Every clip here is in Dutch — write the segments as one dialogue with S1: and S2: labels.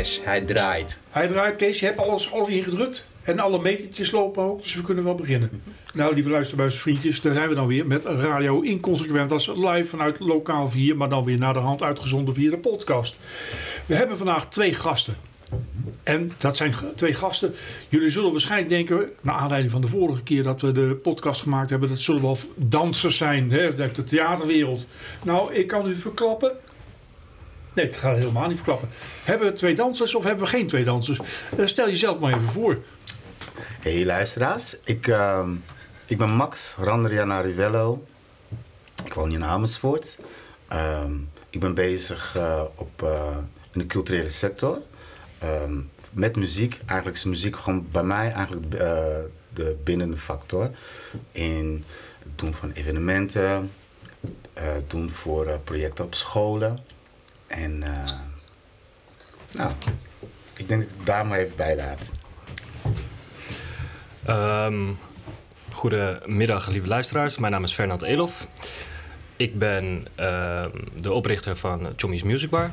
S1: Hij draait.
S2: Hij draait, Kees, je hebt alles, alles ingedrukt. En alle metertjes lopen ook, dus we kunnen wel beginnen. Nou, lieve luisterbuis, vriendjes, daar zijn we dan weer met Radio Inconsequent. als live vanuit lokaal 4, maar dan weer naar de hand uitgezonden via de podcast. We hebben vandaag twee gasten. En dat zijn twee gasten. Jullie zullen waarschijnlijk denken, naar aanleiding van de vorige keer dat we de podcast gemaakt hebben, dat zullen wel dansers zijn, hè, uit de theaterwereld. Nou, ik kan u verklappen, Nee, ik ga het helemaal niet verklappen. Hebben we twee dansers of hebben we geen twee dansers? Eh, stel jezelf maar even voor.
S3: Hey luisteraars, ik, ehm, ik ben Max Randriana Rivello. Ik woon in Amersfoort. Ehm, ik ben bezig eh, op, eh, in de culturele sector. Ehm, met muziek. Eigenlijk is muziek gewoon bij mij eigenlijk de bindende factor. In het doen van evenementen, doen voor projecten op scholen. En eh, nou, ik denk dat ik het daar maar even bij laat.
S4: Ehm goedemiddag, lieve luisteraars. Mijn naam is Fernand Elof. Ik ben ehm, de oprichter van Chommy's Music Bar.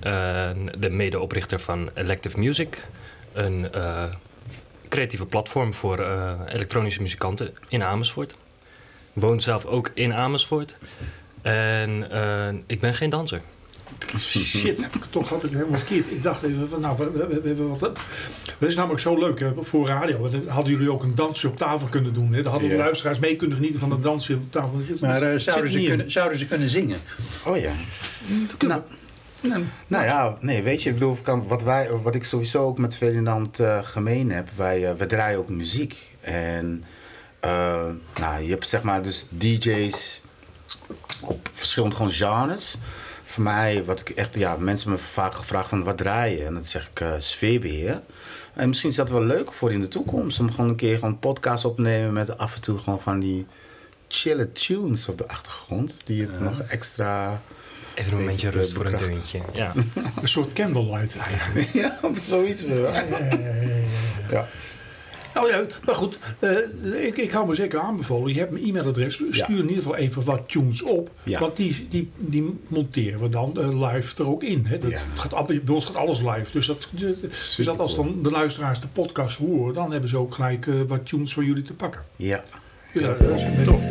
S4: En de medeoprichter van Elective Music. Een eh, creatieve platform voor eh, elektronische muzikanten in Amersfoort. Woon zelf ook in Amersfoort. En ik ben geen danser.
S2: Shit, heb ik toch had ik het helemaal verkeerd. Ik dacht even, van, nou, we, we, we, we- wat, dat is namelijk zo leuk hè, voor radio. Dan hadden jullie ook een dansje op tafel kunnen doen. Hè? Dan hadden de
S3: Ja.
S2: luisteraars mee kunnen genieten van een dansje op tafel. Dat
S1: Maar
S2: dat
S1: eh, zouden, ze kunnen, zouden ze kunnen zingen?
S3: Oh ja.
S2: Dat kunnen we- Nou,
S3: Nou ja, nee, weet je, ik bedoel, kan- wat, wij, wat ik sowieso ook met Ferdinand eh, gemeen heb, wij, eh, wij draaien ook muziek. En eh, nou, je hebt zeg maar dus DJ's op verschillende gewoon genres. Voor mij, wat ik echt, ja, mensen me vaak gevraagd van wat draai je? En dan zeg ik eh, sfeerbeheer. En misschien is dat wel leuk voor in de toekomst, om gewoon een keer gewoon een podcast opnemen met af en toe gewoon van die chille tunes op de achtergrond, die het nog extra...
S4: Even een momentje
S3: Beetje
S4: rust voor een deuntje. Ja.
S2: een soort candlelight eigenlijk.
S3: Ja, zoiets wel. Ja.
S2: Nou ja, maar goed, eh, ik, ik hou me zeker aanbevolen. Je hebt mijn e-mailadres. Stuur
S3: Ja.
S2: in ieder geval even wat tunes op.
S3: Ja.
S2: Want die, die, die monteren we dan eh, live er ook in. Hè. Dat
S3: Ja.
S2: gaat, bij ons gaat alles live. Dus, dat, dus dat als dan de luisteraars de podcast horen, dan hebben ze ook gelijk eh, wat tunes van jullie te pakken.
S3: Ja.
S2: Dus dat dat is tof.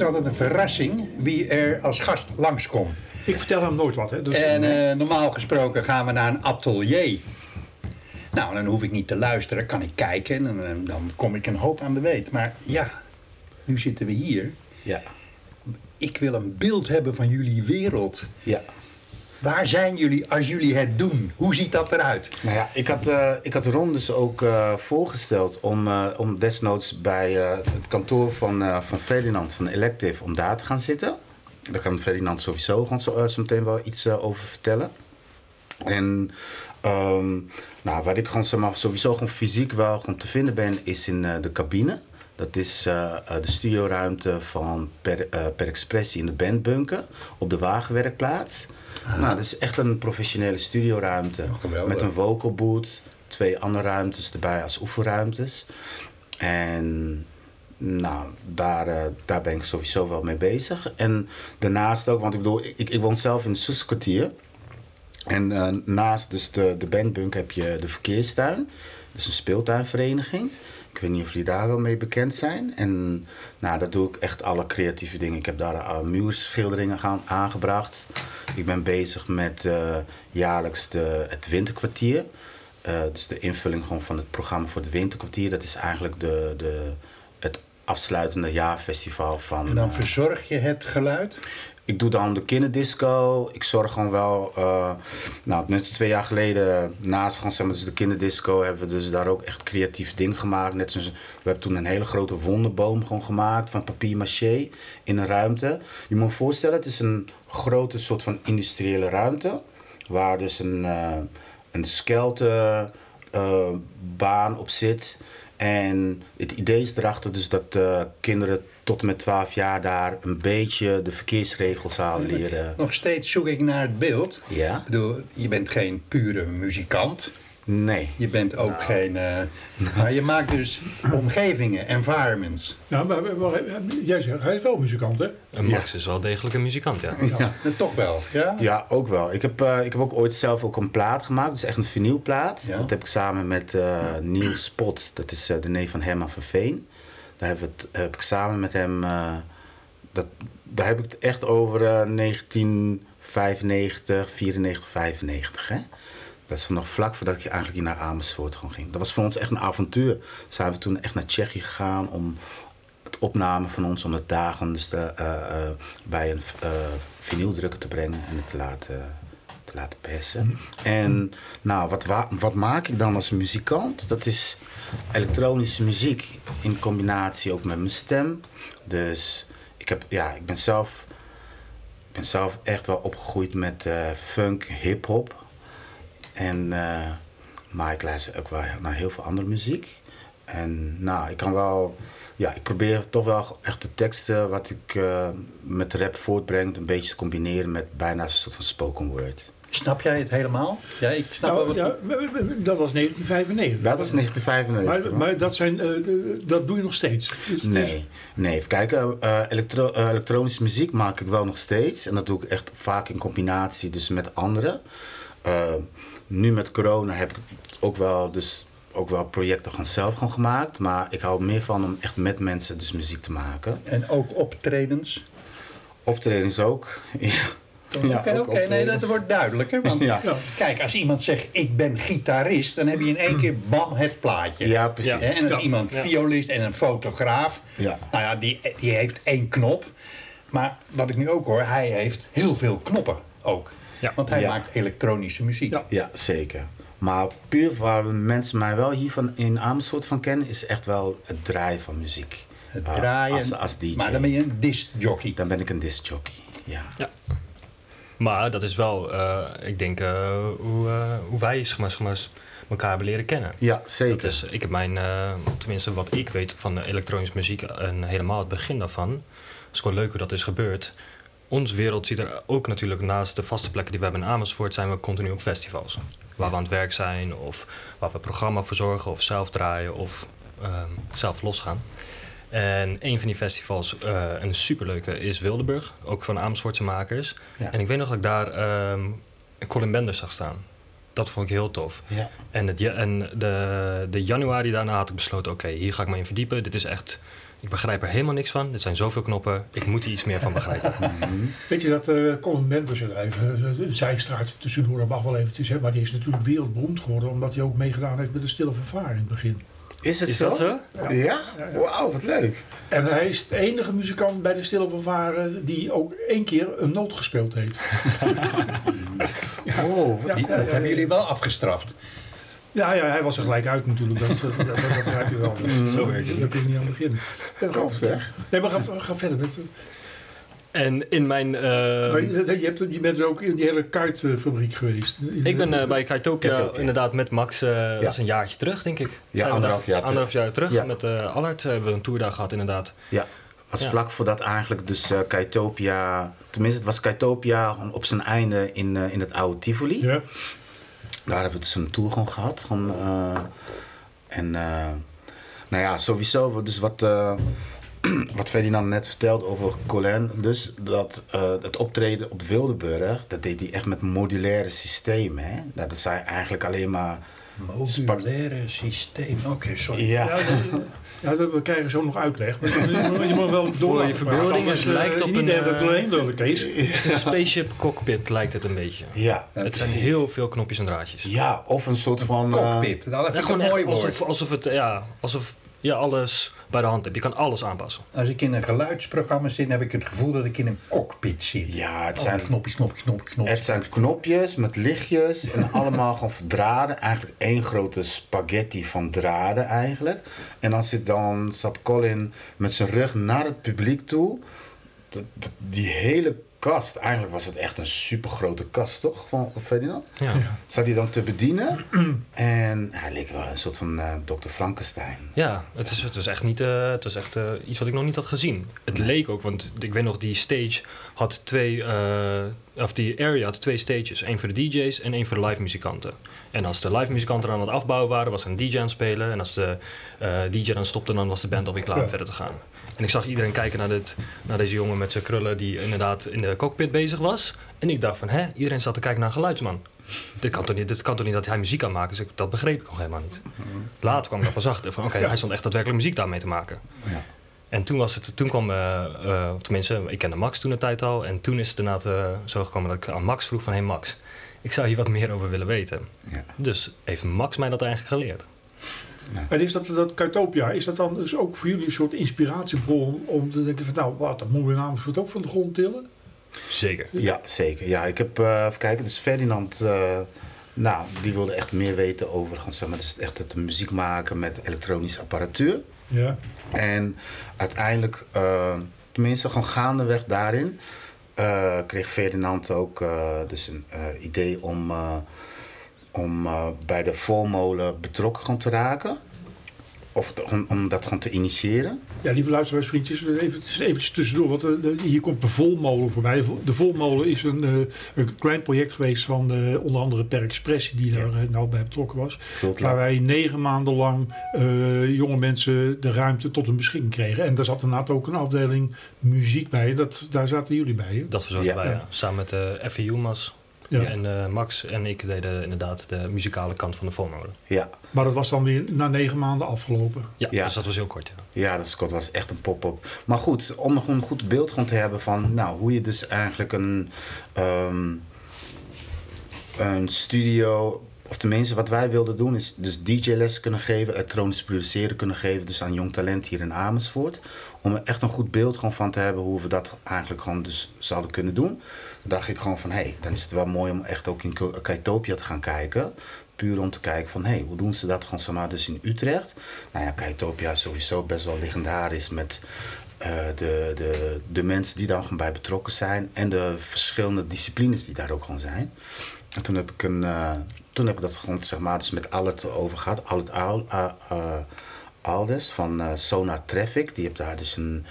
S1: Is altijd een verrassing wie er als gast langskomt.
S2: Ik vertel hem nooit wat, hè. Dus,
S1: En eh, normaal gesproken gaan we naar een atelier. Nou, dan hoef ik niet te luisteren, kan ik kijken en dan, dan kom ik een hoop aan de weet. Maar ja, nu zitten we hier.
S3: Ja,
S1: Ik wil een beeld hebben van jullie wereld.
S3: ja.
S1: Waar zijn jullie als jullie het doen? Hoe ziet dat eruit?
S3: Nou ja, ik had, eh, ik had Ron dus ook eh, voorgesteld om, eh, om desnoods bij het kantoor van, van Ferdinand van Elective om daar te gaan zitten. Daar kan Ferdinand sowieso gewoon zo, meteen wel iets over vertellen. En ehm, nou, waar ik gewoon sowieso gewoon fysiek wel gewoon te vinden ben, is in de cabine. Dat is eh, eh, de studioruimte van per, eh, per Expressie in de bandbunker op de wagenwerkplaats. Nou, dat is echt een professionele studioruimte.
S1: geweldig.
S3: met een vocal booth, twee andere ruimtes erbij als oefenruimtes. En nou, daar, daar ben ik sowieso wel mee bezig. En daarnaast ook, want ik bedoel, ik, ik woon zelf in het Soeskwartier. En naast dus de, de bandbunk heb je de verkeerstuin. Dat is een speeltuinvereniging. Ik weet niet of jullie daar wel mee bekend zijn. En nou, daar doe ik echt alle creatieve dingen. Ik heb daar uh, muurschilderingen gaan, aangebracht. Ik ben bezig met eh, jaarlijks de, het winterkwartier. Eh, dus de invulling gewoon van het programma voor het winterkwartier. Dat is eigenlijk de, de, het afsluitende jaarfestival van...
S1: En dan
S3: eh,
S1: verzorg je het geluid.
S3: Ik doe dan de kinderdisco. Ik zorg gewoon wel. eh, nou, net twee jaar geleden, naast gewoon, zeg maar, dus de kinderdisco, hebben we dus daar ook echt creatief ding gemaakt. Net zoals, we hebben toen een hele grote wonderboom gewoon gemaakt van papier maché in een ruimte. Je moet je voorstellen, het is een grote soort van industriële ruimte. Waar dus een, eh een eh, baan op zit. En het idee is erachter dus dat kinderen tot en met 12 jaar daar een beetje de verkeersregels aan leren.
S1: Nog steeds zoek ik naar het beeld.
S3: Ja?
S1: Ik bedoel, je bent geen pure muzikant.
S3: Nee.
S1: Je bent ook
S3: Nou.
S1: geen... eh, maar je maakt dus omgevingen, environments.
S2: nou, maar, maar- maar- jij zegt, hij is wel muzikant, hè?
S4: En Max is wel degelijk een muzikant, ja.
S1: Ja. toch wel, ja?
S3: Ja, ook wel. Ik heb, eh, ik heb ook ooit zelf ook een plaat gemaakt. Dus echt een vinylplaat.
S1: Ja.
S3: Dat heb ik samen met eh Niels Spot. Dat is eh, de neef van Herman van Veen. Daar heb, het, heb ik samen met hem... eh, dat, daar heb ik het echt over eh 1995, 94, 95. Hè? Dat is nog vlak voordat ik eigenlijk hier naar Amersfoort gewoon ging. Dat was voor ons echt een avontuur. Zijn we toen echt naar Tsjechië gegaan om het opname van ons om het dagen dus de, eh, eh, bij een uh, vinyldrukker te brengen en het te laten, te laten persen. En nou, wat, wa- wat maak ik dan als muzikant? Dat is elektronische muziek in combinatie ook met mijn stem. Dus ik, heb, ja, ik ben zelf ik ben zelf echt wel opgegroeid met eh, funk, hip-hop. En, eh, maar ik luister ook wel naar heel veel andere muziek. En nou, ik kan wel, ja, ik probeer toch wel echt de teksten wat ik eh, met rap voortbreng, een beetje te combineren met bijna een soort van spoken word.
S1: Snap jij het helemaal? Ja, ik snap wel
S2: Nou,
S1: wat...
S2: ja, dat was 1995.
S3: Dat was 1995.
S2: Maar, maar dat, zijn, eh, dat doe je nog steeds. Dus-
S3: Nee, nee. Even kijken. elektro- eh, elektronische muziek maak ik wel nog steeds. En dat doe ik echt vaak in combinatie dus met anderen. Nu met corona heb ik ook wel, dus ook wel projecten gewoon zelf gewoon gemaakt. Maar ik hou er meer van om echt met mensen dus muziek te maken.
S1: En ook optredens.
S3: Optredens ook. Ja.
S1: Oké,
S3: Ja,
S1: oké, nee, dat wordt duidelijker. Want
S3: Ja.
S2: Ja.
S1: kijk, als iemand zegt ik ben gitarist, dan heb je in één keer bam het plaatje.
S3: Ja, precies.
S1: En als
S2: Ja.
S1: iemand
S4: Ja.
S1: violist en een fotograaf,
S3: Ja.
S1: nou ja, die, die heeft één knop. Maar wat ik nu ook hoor, hij heeft heel veel knoppen ook.
S4: Ja.
S1: Want hij
S3: Ja.
S1: maakt elektronische muziek.
S2: Ja.
S3: Ja, zeker. Maar puur waar mensen mij wel hier van in Amersfoort van kennen, is echt wel het draaien van muziek.
S1: Het draaien.
S3: als, als DJ.
S1: Maar dan ben je een discjockey.
S3: Dan ben ik een discjockey. Ja.
S4: Maar dat is wel, eh, ik denk, eh, hoe, eh, hoe wij zeg maar, zeg maar, elkaar hebben leren kennen.
S3: Ja, zeker.
S4: Dat is, ik heb mijn, tenminste wat ik weet van elektronische muziek en helemaal het begin daarvan. Het is gewoon leuk hoe dat is gebeurd. Ons wereld ziet er ook natuurlijk naast de vaste plekken die we hebben in Amersfoort, zijn we continu op festivals. Waar we aan het werk zijn of waar we programma verzorgen of zelf draaien of ehm, zelf losgaan. En een van die festivals, eh, een superleuke, is Wildeburg, ook van Amersfoortse makers.
S3: Ja.
S4: En ik weet nog dat ik daar ehm Colin Benders zag staan. Dat vond ik heel tof.
S3: Ja.
S4: En, het, en de, de januari daarna had ik besloten, oké, hier ga ik me in verdiepen. Dit is echt Ik begrijp er helemaal niks van. Dit zijn zoveel knoppen. Ik moet hier iets meer van begrijpen.
S2: Weet je dat uh, Colin Benders, even een zijstraatje tussendoor, dat mag wel eventjes, hè, maar die is natuurlijk wereldberoemd geworden omdat hij ook meegedaan heeft met de Stille Vervaar in het begin.
S3: Is het
S4: Is
S3: zo?
S4: dat zo?
S3: Ja? ja? Wauw, wat leuk.
S2: En hij is de enige muzikant bij de Stille Vervaren die ook één keer een noot gespeeld heeft.
S3: Oh, wat
S2: Ja,
S1: Die,
S2: ja,
S1: dat
S2: ja,
S1: hebben
S2: ja.
S1: jullie wel afgestraft.
S2: Ja, ja, hij was er gelijk uit natuurlijk, dat, dat, dat, dat begrijp je wel.
S4: Zo werkt het.
S2: Dat is niet aan het begin.
S3: Tof, zeg.
S2: Nee, maar ga, ga verder met...
S4: En in mijn... eh,
S2: maar je, je, hebt, je bent ook in die hele kuitfabriek geweest.
S4: Ik ben eh, bij Kaitopia
S3: Kaitopia.
S4: inderdaad met Max, eh dat is een jaartje terug denk ik. Zijn we
S3: anderhalf
S4: daar-
S3: jaar
S4: anderhalf jaar terug.
S3: Ja.
S4: Met eh Allard hebben we een toerdag gehad inderdaad.
S3: Ja, was
S4: Ja.
S3: vlak voordat eigenlijk dus eh Kaitopia, tenminste het was Kaitopia op zijn einde in, eh, in het oude Tivoli.
S2: Ja,
S3: Daar hebben we dus een tour gewoon gehad. Gewoon, eh, en eh, nou ja, sowieso, dus wat, eh, wat Ferdinand net vertelde over Colin, dus dat eh, het optreden op Wildeburg, dat deed hij echt met modulaire systemen. Hè? Nou, dat zei eigenlijk alleen maar,
S1: Modulaire systeem. Oké, sorry.
S3: ja,
S2: ja, dat- ja, dat, we krijgen zo nog uitleg. Maar je, moet- wel door
S4: je verbeelding, het lijkt
S2: eh,
S4: op
S2: niet
S4: een, eh,
S2: doorheen Kees.
S4: Het is een spaceship cockpit lijkt het een beetje.
S3: ja,
S4: het zijn heel veel knopjes en draadjes.
S3: Ja, of een soort van... eh,
S1: Cockpit, dat
S4: Ja,
S1: ik
S4: gewoon
S1: mooi woord.
S4: alsof, alsof, het, ja, alsof je alles bij de hand hebt. Je kan alles aanpassen.
S1: Als ik in een geluidsprogramma zit, heb ik het gevoel dat ik in een cockpit zit.
S3: ja, het
S1: Oh,
S3: zijn
S1: knopjes, knopjes, knopjes, knopjes.
S3: Het zijn knopjes met lichtjes en allemaal gewoon draden. Eigenlijk één grote spaghetti van draden eigenlijk. En dan, zit dan zat Colin met zijn rug naar het publiek toe. Die hele kast, eigenlijk was het echt een super grote kast, toch? Van Ferdinand?
S4: Ja.
S3: Zat hij dan te bedienen. en hij leek wel een soort van eh Dr. Frankenstein.
S4: Ja, het is, het is echt, niet, eh, het is echt eh, iets wat ik nog niet had gezien. Het leek ook, want ik weet nog, die stage had twee, eh, of die area had twee stages. Eén voor de DJ's en één voor de live muzikanten. En als de live muzikanten aan het afbouwen waren, was er een DJ aan het spelen. En als de eh, DJ dan stopte, dan was de band alweer klaar om
S2: Ja.
S4: verder te gaan. En ik zag iedereen kijken naar, dit, naar deze jongen met zijn krullen die inderdaad in de cockpit bezig was. En ik dacht van, hè, iedereen zat te kijken naar een geluidsman. Dit kan, toch niet, dit kan toch niet dat hij muziek kan maken? Dus ik, dat begreep ik nog helemaal niet. Later kwam ik er pas achter van, oké, hij stond echt daadwerkelijk muziek daarmee te maken.
S3: Ja.
S4: En toen was het, toen kwam, eh, eh, tenminste, ik kende Max toen de tijd al. En toen is het inderdaad eh, zo gekomen dat ik aan Max vroeg van, hey Max, ik zou hier wat meer over willen weten.
S3: Ja.
S4: Dus heeft Max mij dat eigenlijk geleerd.
S2: En is dat, dat Kuitopia, is dat dan dus ook voor jullie een soort inspiratiebron om te denken van nou, wat, dat moeten we namens ook van de grond tillen?
S4: Zeker.
S3: Ja, zeker. Ja, ik heb, eh even kijken, dus Ferdinand, eh, nou, die wilde echt meer weten over, gewoon, zeg maar, dus echt het muziek maken met elektronische apparatuur.
S2: Ja.
S3: En uiteindelijk, eh, tenminste gewoon gaandeweg daarin, eh, kreeg Ferdinand ook eh, dus een eh, idee om, eh, om eh, bij de volmolen betrokken gewoon te raken. Of te- om, om dat gewoon te initiëren.
S2: Ja, lieve luisteraarsvriendjes, even, eventjes tussendoor, want eh, de- hier komt de Volmolen voorbij. De Volmolen is een, eh, een klein project geweest van eh, onder andere Per Expressie, die daar nou bij betrokken was. Waar wij negen maanden lang eh, jonge mensen de ruimte tot hun beschikking kregen. En daar zat inderdaad ook een afdeling muziek bij. Dat, daar zaten jullie bij. Hè?
S4: Dat verzorgden
S3: Ja.
S4: wij,
S2: Ja.
S4: Samen met uh, Effie Joemas.
S2: Ja.
S4: En eh, Max en ik deden inderdaad de muzikale kant van de volmolen.
S3: Ja,
S2: Maar dat was dan weer na negen maanden afgelopen.
S4: Ja,
S3: Ja.
S4: dus dat was heel kort. Ja.
S3: Ja, dat Scott was echt een pop-up. Maar goed, om nog een goed beeld gewoon te hebben van nou, hoe je dus eigenlijk een, ehm, een studio, of tenminste wat wij wilden doen, is dus DJ-les kunnen geven, elektronisch produceren kunnen geven, dus aan jong talent hier in Amersfoort. Om er echt een goed beeld gewoon van te hebben hoe we dat eigenlijk gewoon dus zouden kunnen doen. Dacht ik gewoon van hé, hey, dan is het wel mooi om echt ook in Kaitopia te gaan kijken. Puur om te kijken van hé, hey, hoe doen ze dat gewoon zeg maar dus in Utrecht. Nou ja, Kaitopia is sowieso best wel legendarisch met eh, de, de, de mensen die daar gewoon bij betrokken zijn. En de verschillende disciplines die daar ook gewoon zijn. En toen heb ik, een, eh, toen heb ik dat gewoon zeg maar dus met Albert over gehad. Albert Al, Aldes van eh, Sonar Traffic. Die heeft daar dus een...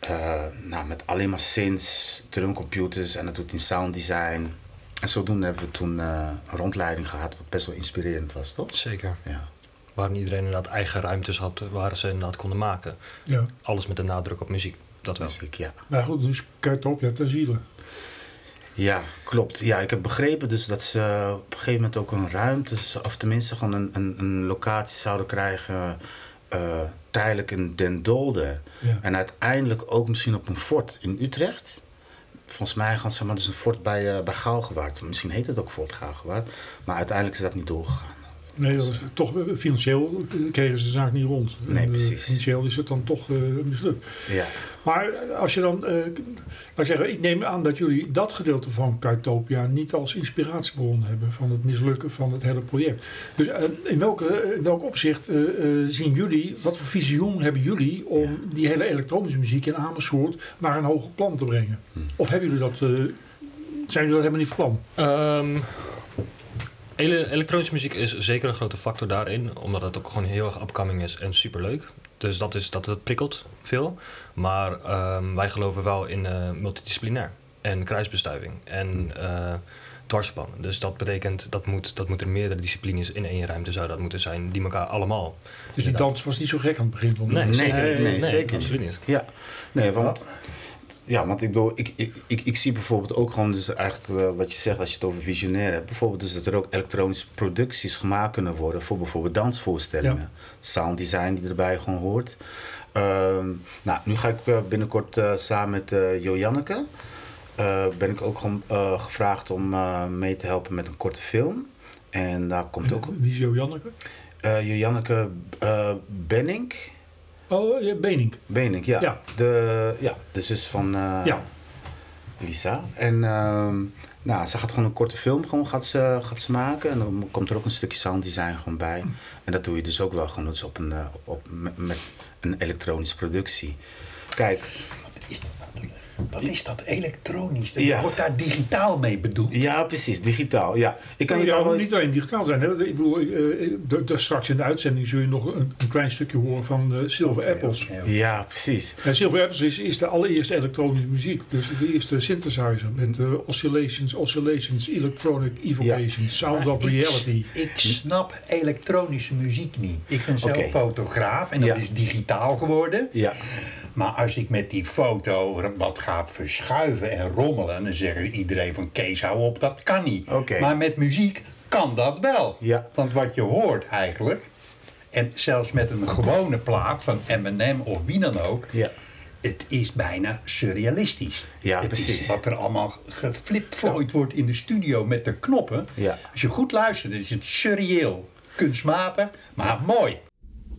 S3: eh, nou, met alleen maar synths, drumcomputers en dat doet in sound design. En zodoende hebben we toen eh, een rondleiding gehad, wat best wel inspirerend was, toch?
S4: Zeker.
S3: Ja.
S4: Waarin iedereen inderdaad eigen ruimtes had waar ze inderdaad konden maken.
S2: Ja.
S4: Alles met een nadruk op muziek. Dat wel.
S3: Dus ik, ja.
S2: Maar goed, dus Kuitopia ten ziele.
S3: Ja, klopt. Ja, ik heb begrepen dus dat ze op een gegeven moment ook een ruimte, of tenminste gewoon een, een, een locatie zouden krijgen eh, tijdelijk in Den Dolder.
S2: Ja.
S3: En uiteindelijk ook misschien op een fort in Utrecht. Volgens mij gaan ze maar dus een fort bij, eh bij Gaalgewaard. Misschien heet het ook Fort Gaalgewaard. Maar uiteindelijk is dat niet doorgegaan.
S2: Nee, dat was, toch eh, financieel eh, kregen ze de zaak niet rond.
S3: Nee,
S2: En, eh,
S3: precies.
S2: Financieel is het dan toch eh, mislukt.
S3: Ja,
S2: Maar als je dan, eh, laat ik zeggen, ik neem aan dat jullie dat gedeelte van Kaitopia niet als inspiratiebron hebben van het mislukken van het hele project. Dus in, welke, in welk opzicht eh, eh, zien jullie, wat voor visioen hebben jullie om die hele elektronische muziek in Amersfoort naar een hoger plan te brengen? Of hebben jullie dat, eh, zijn jullie dat helemaal niet van plan?
S4: Ehm, ele- elektronische muziek is zeker een grote factor daarin, omdat het ook gewoon heel erg upcoming is en superleuk. Dus dat, is, dat, dat prikkelt veel. Maar ehm, wij geloven wel in eh, multidisciplinair en kruisbestuiving en eh dwarspannen. Dus dat betekent dat, moet, dat moeten meerdere disciplines in één ruimte zou dat moeten zijn, die elkaar allemaal.
S2: Dus die dans was niet zo gek aan het begin van de
S4: Nee,
S3: Nee,
S4: zeker
S3: nee,
S4: niet.
S3: nee, zeker
S4: absoluut
S3: niet.
S4: niet.
S3: ja. Nee, want, ja, want ik bedoel, ik, ik, ik, ik zie bijvoorbeeld ook gewoon dus eigenlijk eh, wat je zegt als je het over visionair hebt. Bijvoorbeeld dus dat er ook elektronische producties gemaakt kunnen worden voor bijvoorbeeld dansvoorstellingen.
S2: Ja.
S3: Sounddesign die erbij gewoon hoort. Ehm, nou, nu ga ik eh, binnenkort eh, samen met eh, ben ik ook gewoon gevraagd om mee te helpen met een korte film. En daar komt ook
S2: Wie is Jo Janneke?
S3: eh
S2: Oh, ja, Benink.
S3: Benink, ja.
S2: Ja.
S3: De, ja, de zus van eh,
S2: Ja.
S3: Lisa. En ehm, nou, ze gaat gewoon een korte film gewoon gaat ze, gaat ze maken. En dan komt er ook een stukje sounddesign gewoon bij. En dat doe je dus ook wel gewoon dus op een, eh, op, met, met een elektronische productie. Kijk,
S5: Is, wat is dat elektronisch? Dat
S3: Ja.
S5: Wordt daar digitaal mee bedoeld?
S3: ja precies, digitaal. Ja. Ik kan
S2: ja,
S3: wel...
S2: niet alleen digitaal zijn. Hè? Ik bedoel, eh, eh, de- de- straks in de uitzending zul je nog een, een klein stukje horen van eh, Silver Apples.
S5: Ja.
S3: Ja, precies.
S2: En Silver Apples is, is de allereerste elektronische muziek. Dus de eerste synthesizer met eh, oscillations, oscillations, electronic evocations, sound of
S5: ik-
S2: reality.
S5: Ik snap elektronische muziek niet. Ik ben zelf fotograaf en dat
S3: Ja.
S5: is digitaal geworden.
S3: Ja,
S5: Maar als ik met die foto wat gaat verschuiven en rommelen, dan zegt iedereen van Kees, hou op, dat kan niet. Maar met muziek kan dat wel.
S3: Ja.
S5: Want wat je hoort eigenlijk, en zelfs met een gewone plaat van Eminem of wie dan ook,
S3: ja.
S5: het is bijna surrealistisch.
S3: Ja,
S5: het
S3: precies.
S5: Is wat er allemaal geflipflooid wordt in de studio met de knoppen.
S3: Ja.
S5: Als je goed luistert, is het surreëel. Kunstmatig, maar mooi.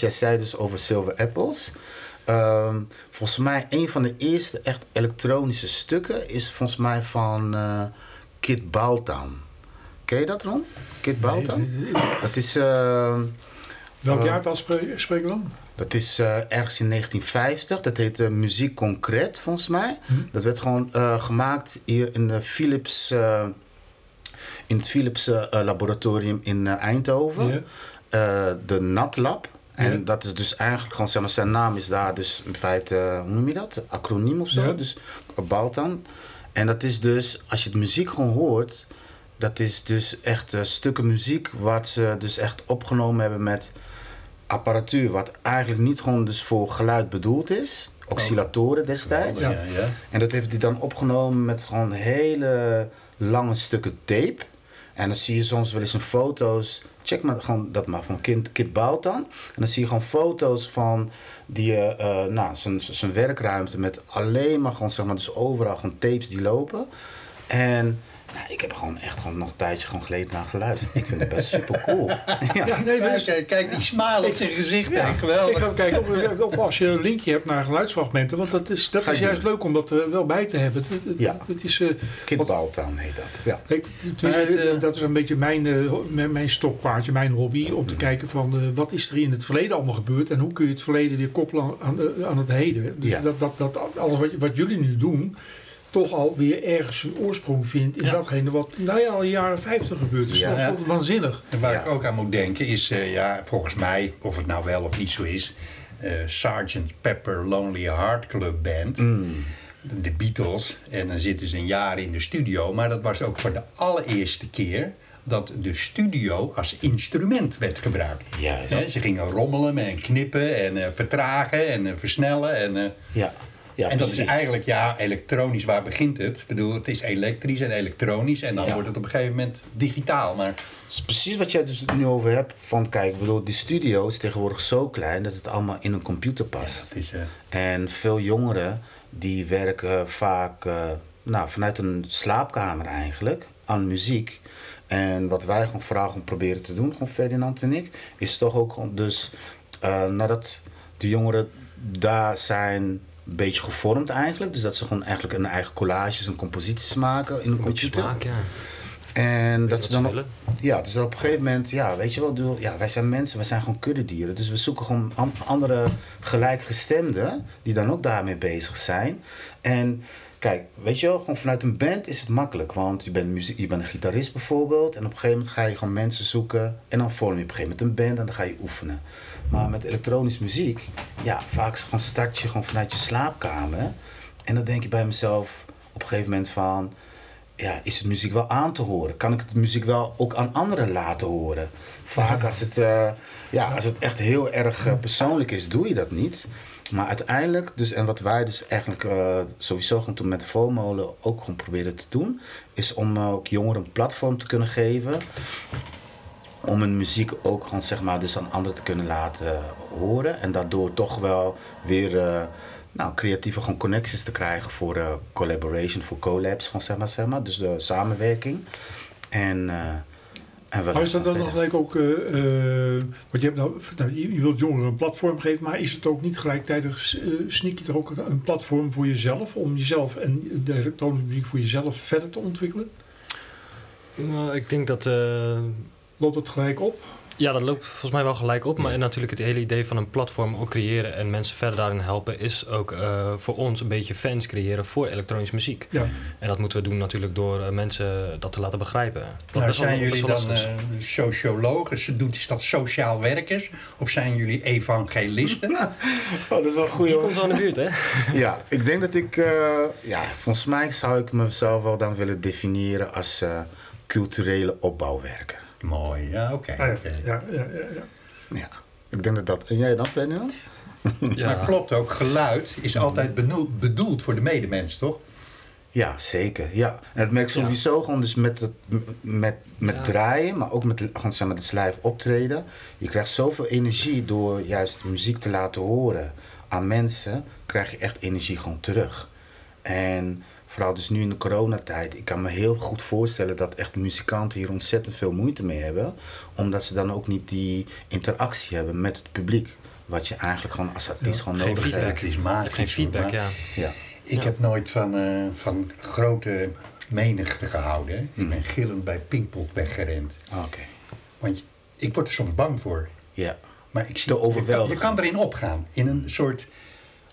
S3: wat jij zei dus over Silver Apples. Ehm, volgens mij een van de eerste echt elektronische stukken is volgens mij van eh Kid Baltan. Ken je dat, Ron? Kid Baltan? Dat is, ehm,
S2: Welk
S3: Eh,
S2: jaartal spreek, spreken we dan?
S3: dat is eh, ergens in 1950. Dat heet eh, Muziek Concreet, volgens mij.
S2: Hm.
S3: Dat werd gewoon gemaakt hier in de Philips... in het Philips laboratorium in Eindhoven.
S2: Ja.
S3: de NatLab. En dat is dus eigenlijk gewoon, zeg maar, zijn naam is daar dus in feite, eh, hoe noem je dat? Acroniem of zo.
S2: Ja.
S3: Dus Baltan. En dat is dus, als je de muziek gewoon hoort, dat is dus echt eh, stukken muziek wat ze dus echt opgenomen hebben met apparatuur, wat eigenlijk niet gewoon dus voor geluid bedoeld is. Oscillatoren destijds.
S1: Ja, ja.
S3: En dat heeft hij dan opgenomen met gewoon hele lange stukken tape. En dan zie je soms wel eens een foto's. Check maar gewoon dat maar van Kid, Kid Baltan. En dan zie je gewoon foto's van die, eh, nou, zijn, zijn werkruimte met alleen maar gewoon, zeg maar, dus overal gewoon tapes die lopen. En nou, ik heb gewoon echt gewoon nog een tijdje gewoon geleden naar geluisterd. Ik vind het best super cool. ja.
S2: Ja, nee, is,
S1: Kijk, kijk die smile op zijn gezicht.
S2: ik
S1: geweldig.
S2: ga kijken of, of als je een linkje hebt naar geluidsfragmenten. Want dat is, dat
S3: Ga
S2: is
S3: je
S2: juist
S3: doen.
S2: leuk om dat er wel bij te hebben. Het, het,
S3: Ja.
S2: het is, eh,
S3: Baltan heet dat. Ja.
S2: Kijk,
S1: eh,
S2: dat is een beetje mijn, eh, mijn, stokpaardje, mijn hobby. Om te
S3: Mm.
S2: kijken van eh, wat is er in het verleden allemaal gebeurd. En hoe kun je het verleden weer koppelen aan, eh, aan het heden. Dus
S3: Ja.
S2: dat, dat, dat alles wat, wat jullie nu doen, toch alweer ergens een oorsprong vindt in
S4: Ja.
S2: datgene wat nou ja, al in de jaren 50 gebeurd is.
S3: Ja.
S2: Dat is waanzinnig.
S1: En waar
S3: Ja.
S1: ik ook aan moet denken is, eh, ja, volgens mij, of het nou wel of niet zo is, eh Sgt. Pepper Lonely Heart Club Band,
S3: Mm.
S1: de Beatles. En dan zitten ze een jaar in de studio, maar dat was ook voor de allereerste keer dat de studio als instrument werd gebruikt.
S3: Juist.
S1: Ze gingen rommelen en knippen en eh, vertragen en versnellen. En, eh,
S3: Ja. Ja,
S1: en dat is
S3: precies.
S1: eigenlijk, ja, elektronisch, waar begint het? Ik bedoel, het is elektrisch en elektronisch en dan
S3: Ja.
S1: wordt het op een gegeven moment digitaal. Maar
S3: Het is precies wat jij dus nu over hebt. Van kijk, ik bedoel, die studio is tegenwoordig zo klein dat het allemaal in een computer past.
S1: het is... eh,
S3: En veel jongeren die werken vaak eh, nou, vanuit een slaapkamer eigenlijk aan muziek. En wat wij gewoon vooral gewoon proberen te doen, gewoon Ferdinand en ik, is toch ook dus eh, nadat de jongeren daar zijn een beetje gevormd eigenlijk. Dus dat ze gewoon eigenlijk een eigen collages en composities maken in een computer.
S4: smaak, ja.
S3: En dat ze dan op, ja, dus op een gegeven moment, ja, weet je wel, bedoel, ja, wij zijn mensen, wij zijn gewoon kuddedieren. Dus we zoeken gewoon an- andere gelijkgestemden die dan ook daarmee bezig zijn. En kijk, weet je wel, gewoon vanuit een band is het makkelijk. Want je bent, muziek, je bent een gitarist bijvoorbeeld. En op een gegeven moment ga je gewoon mensen zoeken. En dan vorm je op een gegeven moment een band en dan ga je oefenen. Maar met elektronische muziek, ja, vaak het gewoon start je gewoon vanuit je slaapkamer. En dan denk je bij mezelf op een gegeven moment van ja, is de muziek wel aan te horen? Kan ik de muziek wel ook aan anderen laten horen? Vaak als het, eh, ja, als het echt heel erg eh, persoonlijk is, doe je dat niet. Maar uiteindelijk, dus, en wat wij dus eigenlijk eh, sowieso gewoon toen met de Volmolen ook gewoon proberen te doen, is om ook jongeren een platform te kunnen geven. Om hun muziek ook gewoon zeg maar dus aan anderen te kunnen laten horen. En daardoor toch wel weer eh, nou, creatieve gewoon connecties te krijgen voor eh, collaboration, voor collabs, gewoon zeg maar, zeg maar. Dus de samenwerking. En,
S2: Maar is dat dan nog gelijk ook, eh, eh, want je, hebt nou, nou, je wilt jongeren een platform geven, maar is het ook niet gelijktijdig, eh sneak je er ook een platform voor jezelf, om jezelf en de elektronische muziek voor jezelf verder te ontwikkelen?
S4: Nou, ik denk dat... eh,
S2: Loopt dat gelijk op?
S4: Ja, dat loopt volgens mij wel gelijk op. Maar natuurlijk het hele idee van een platform ook creëren en mensen verder daarin helpen, is ook eh, voor ons een beetje fans creëren voor elektronische muziek.
S2: Ja.
S4: En dat moeten we doen natuurlijk door eh, mensen dat te laten begrijpen.
S1: Nou,
S4: best wel-
S1: zijn
S4: best
S1: jullie
S4: wel
S1: dan eh, sociologen? Doet is dat sociaal werkers? Of zijn jullie evangelisten?
S3: Oh, dat is wel een goede
S4: Die komt wel in de buurt, hè?
S3: Ja, ik denk dat ik, eh, ja, volgens mij zou ik mezelf wel dan willen definiëren als eh, culturele opbouwwerker.
S1: Mooi, ja, oké.
S2: Ah, ja, ja, ja, ja, ja.
S3: Ja, ik denk dat dat. En jij dan, Ferdinand?
S4: Ja.
S1: Maar klopt ook, geluid is altijd bedoeld voor de medemens, toch?
S3: Ja, zeker. Ja. En dat merk ik sowieso gewoon dus met, het, met, met
S4: Ja.
S3: draaien, maar ook met gewoon zeg maar, het live optreden. Je krijgt zoveel energie door juist muziek te laten horen aan mensen, krijg je echt energie gewoon terug. En vooral dus nu in de coronatijd, ik kan me heel goed voorstellen dat echt muzikanten hier ontzettend veel moeite mee hebben. Omdat ze dan ook niet die interactie hebben met het publiek. Wat je eigenlijk gewoon als artiest gewoon
S4: Geen
S3: nodig
S4: feedback.
S3: hebt.
S1: Het is
S4: Je
S1: magisch.
S4: geen feedback, ja.
S3: Ja.
S1: Ik
S4: Ja.
S1: heb nooit van, eh, van grote menigte gehouden. Ik
S3: Mhm.
S1: ben gillend bij Pinkpop weggerend.
S3: Oké.
S1: Want ik word er soms bang voor.
S3: Ja.
S1: Maar ik zie,
S3: Te
S1: je, kan,
S3: overweldigend.
S1: je kan erin opgaan. In een soort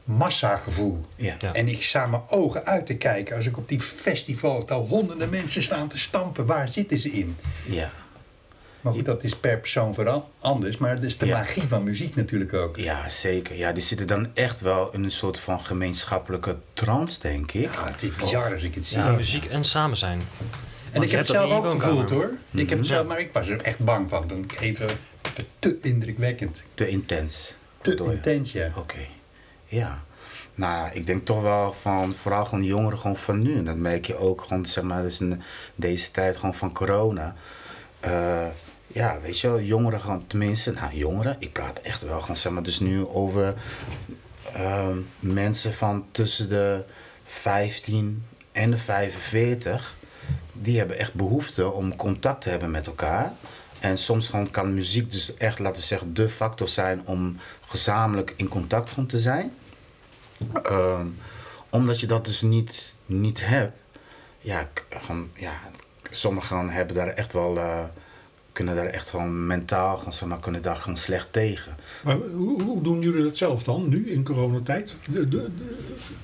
S1: massagevoel.
S3: Ja.
S4: Ja.
S1: En ik sta mijn ogen uit te kijken als ik op die festivals daar honderden mensen staan te stampen. Waar zitten ze in?
S3: Ja.
S1: Maar goed, dat is per persoon vooral anders. Maar dat is de
S3: Ja.
S1: magie van muziek natuurlijk ook.
S3: Ja, zeker. Ja, die zitten dan echt wel in een soort van gemeenschappelijke trance, denk ik.
S1: Ja, het is bizar als ik het zie.
S4: Ja, muziek en samen zijn.
S1: En
S4: Want
S1: ik heb het zelf ook gevoeld hoor. Ik heb het
S4: Mhm.
S1: zelf, maar ik was er echt bang van. Toen ik even te, indrukwekkend.
S3: Te intens.
S1: Te intens, ja.
S3: Oké. Ja. Nou, ik denk toch wel van, vooral gewoon jongeren gewoon van nu. En dat merk je ook gewoon, zeg maar, dus in deze tijd gewoon van corona. Eh, ja, weet je wel, jongeren gewoon, tenminste, nou jongeren, ik praat echt wel gewoon, zeg maar, dus nu over ehm, mensen van tussen de 15 en de 45. Die hebben echt behoefte om contact te hebben met elkaar. En soms gewoon kan muziek dus echt, laten we zeggen, de factor zijn om gezamenlijk in contact gewoon te zijn. Ehm, omdat je dat dus niet, niet hebt, ja, gewoon, ja, sommigen hebben daar echt wel, eh, kunnen daar echt gewoon mentaal, gewoon, zeg kunnen daar gewoon slecht tegen.
S2: Maar hoe, hoe doen jullie dat zelf dan, nu in coronatijd? De, de,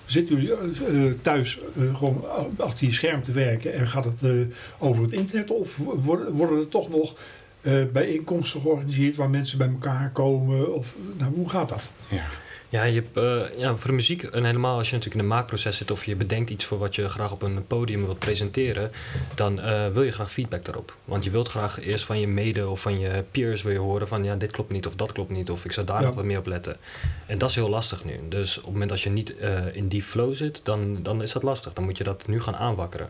S2: zitten jullie eh, thuis eh, gewoon achter je scherm te werken en gaat het over het internet? Of worden, worden er toch nog eh, bijeenkomsten georganiseerd waar mensen bij elkaar komen? Of, nou, hoe gaat dat?
S3: Ja,
S4: Ja, je hebt, eh, ja, voor de muziek, en helemaal als je natuurlijk in een maakproces zit of je bedenkt iets voor wat je graag op een podium wilt presenteren, dan eh, wil je graag feedback daarop. Want je wilt graag eerst van je mede of van je peers wil je horen van ja, dit klopt niet of dat klopt niet of ik zou daar
S2: Ja.
S4: nog wat meer op letten. En dat is heel lastig nu. Dus op het moment als je niet eh, in die flow zit, dan, dan is dat lastig. Dan moet je dat nu gaan aanwakkeren.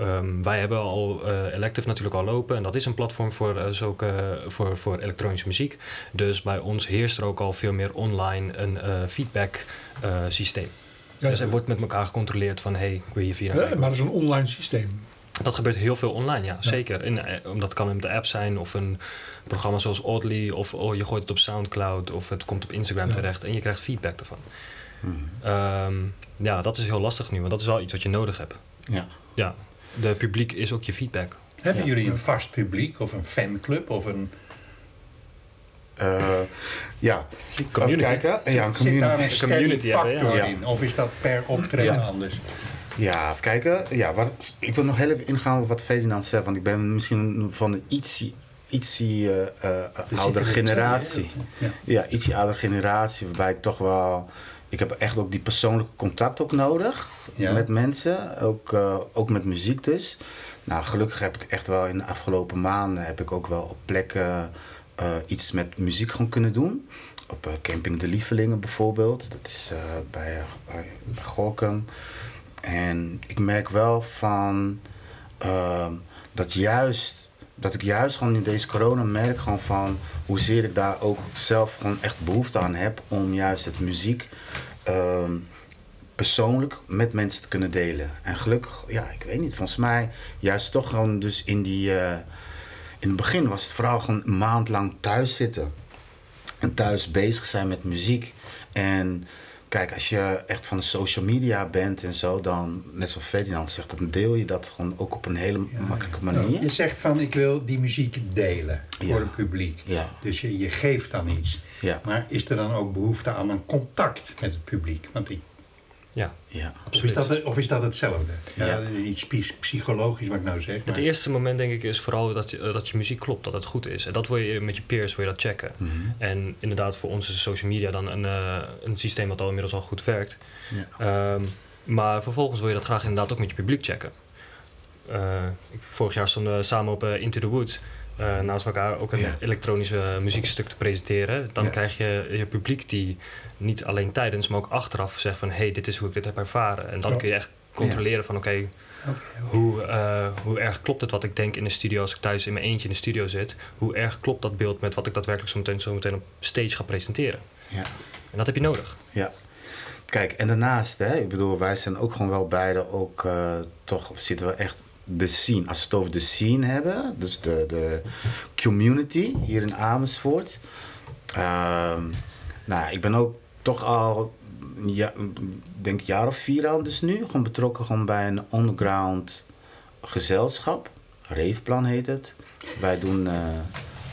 S4: Ehm, wij hebben al eh, Elective natuurlijk al lopen en dat is een platform voor, eh, zulke, voor, voor elektronische muziek. Dus bij ons heerst er ook al veel meer online een eh, feedback eh, systeem.
S2: Ja,
S4: dus er wordt met elkaar gecontroleerd van hey, wil je via
S2: eh,
S4: een
S2: maar dat is een online systeem.
S4: Dat gebeurt heel veel online, ja, zeker. En, omdat kan met de app zijn of een programma zoals Oddly of oh, je gooit het op Soundcloud of het komt op Instagram
S2: Ja.
S4: terecht en je krijgt feedback ervan.
S3: Mhm.
S4: Ehm, ja, dat is heel lastig nu, want dat is wel iets wat je nodig hebt.
S3: ja.
S4: Ja, de publiek is ook je feedback.
S1: Hebben
S4: Ja.
S1: jullie een vast publiek of een fanclub of een...
S3: Eh, ja.
S4: Community.
S3: Even kijken. Ja, een
S1: Zit daar
S3: community.
S1: een
S4: community hebben,
S1: factor
S3: ja.
S1: in? Of is dat per optreden
S3: Ja.
S1: anders?
S3: Ja, even kijken. Ja, wat, ik wil nog heel even ingaan op wat Ferdinand zegt, want ik ben misschien van een ietsie, ietsie eh, eh,
S1: Er
S3: oudere
S1: er
S3: generatie.
S1: twee? Ja.
S3: Ja, ietsie oudere generatie, waarbij ik toch wel... Ik heb echt ook die persoonlijke contact ook nodig
S1: Ja.
S3: met mensen, ook, eh, ook met muziek dus. Nou, gelukkig heb ik echt wel in de afgelopen maanden heb ik ook wel op plekken eh, iets met muziek gewoon kunnen doen. Op eh, Camping de Lievelingen bijvoorbeeld, dat is bij, bij, Gorkum. En ik merk wel van dat juist dat ik juist gewoon in deze corona merk gewoon van hoezeer ik daar ook zelf gewoon echt behoefte aan heb om juist het muziek ehm, persoonlijk met mensen te kunnen delen. En gelukkig, ja, ik weet niet, volgens mij juist toch gewoon dus in die, eh, in het begin was het vooral gewoon een maand lang thuis zitten. En thuis bezig zijn met muziek. En kijk, als je echt van de social media bent en zo, dan, net zoals Ferdinand zegt, dan deel je dat gewoon ook op een hele makkelijke manier.
S1: Je zegt van ik wil die muziek delen
S3: Ja.
S1: voor het publiek.
S3: Ja.
S1: Dus je, je geeft dan iets.
S3: Ja,
S1: Maar is er dan ook behoefte aan een contact met het publiek? Want ik,
S4: Ja,
S3: ja.
S1: of, is
S4: absoluut.
S1: dat, of is dat hetzelfde? Ja, dat iets psy- psychologisch wat ik nou zeg.
S4: Het
S1: maar-
S4: eerste moment denk ik is vooral dat je, eh, dat je muziek klopt, dat het goed is. En dat wil je met je peers wil je dat checken.
S3: Mhm.
S4: En inderdaad voor ons is social media dan een, eh, een systeem wat al inmiddels al goed werkt.
S3: Ja.
S4: Ehm, maar vervolgens wil je dat graag inderdaad ook met je publiek checken. Eh, ik- vorig jaar stonden we samen op Into the Woods. Eh, naast elkaar ook een
S3: Ja.
S4: elektronische muziekstuk te presenteren. Dan
S3: Ja.
S4: krijg je je publiek die niet alleen tijdens, maar ook achteraf zegt van... hé, hey, dit is hoe ik dit heb ervaren. En dan kun je echt controleren van oké, hoe, eh, hoe erg klopt het wat ik denk in de studio als ik thuis in mijn eentje in de studio zit? Hoe erg klopt dat beeld met wat ik daadwerkelijk zo meteen, zo meteen op stage ga presenteren?
S3: Ja.
S4: En dat heb je nodig.
S3: Ja. kijk, en daarnaast, hè, ik bedoel, wij zijn ook gewoon wel beide ook eh, toch, zitten we echt de scene. Als we het over de scene hebben, dus de, de community hier in Amersfoort. Ehm, nou, ik ben ook toch al, ja, denk een jaar of vier al dus nu, gewoon betrokken gewoon bij een underground gezelschap. Reefplan heet het. Wij doen, eh,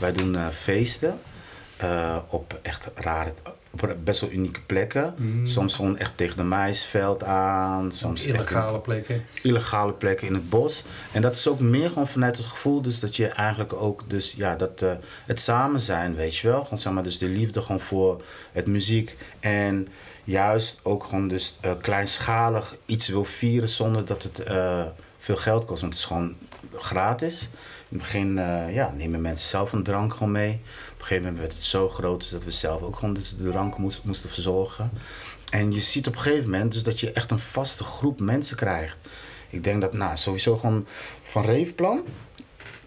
S3: wij doen eh, feesten eh, op echt rare, best wel unieke plekken. Soms gewoon echt tegen de maisveld aan. Soms in-
S1: Illegale plekken.
S3: illegale plekken in het bos. En dat is ook meer gewoon vanuit het gevoel dus dat je eigenlijk ook dus ja dat eh, het samen zijn, weet je wel, gewoon zeg maar dus de liefde gewoon voor het muziek en juist ook gewoon dus eh, kleinschalig iets wil vieren zonder dat het eh, veel geld kost, want het is gewoon gratis. In het begin ja, nemen mensen zelf een drank gewoon mee. Op een gegeven moment werd het zo groot dus dat we zelf ook gewoon dus de drank moest, moesten verzorgen. En je ziet op een gegeven moment dus dat je echt een vaste groep mensen krijgt. Ik denk dat, nou, sowieso gewoon van Reefplan.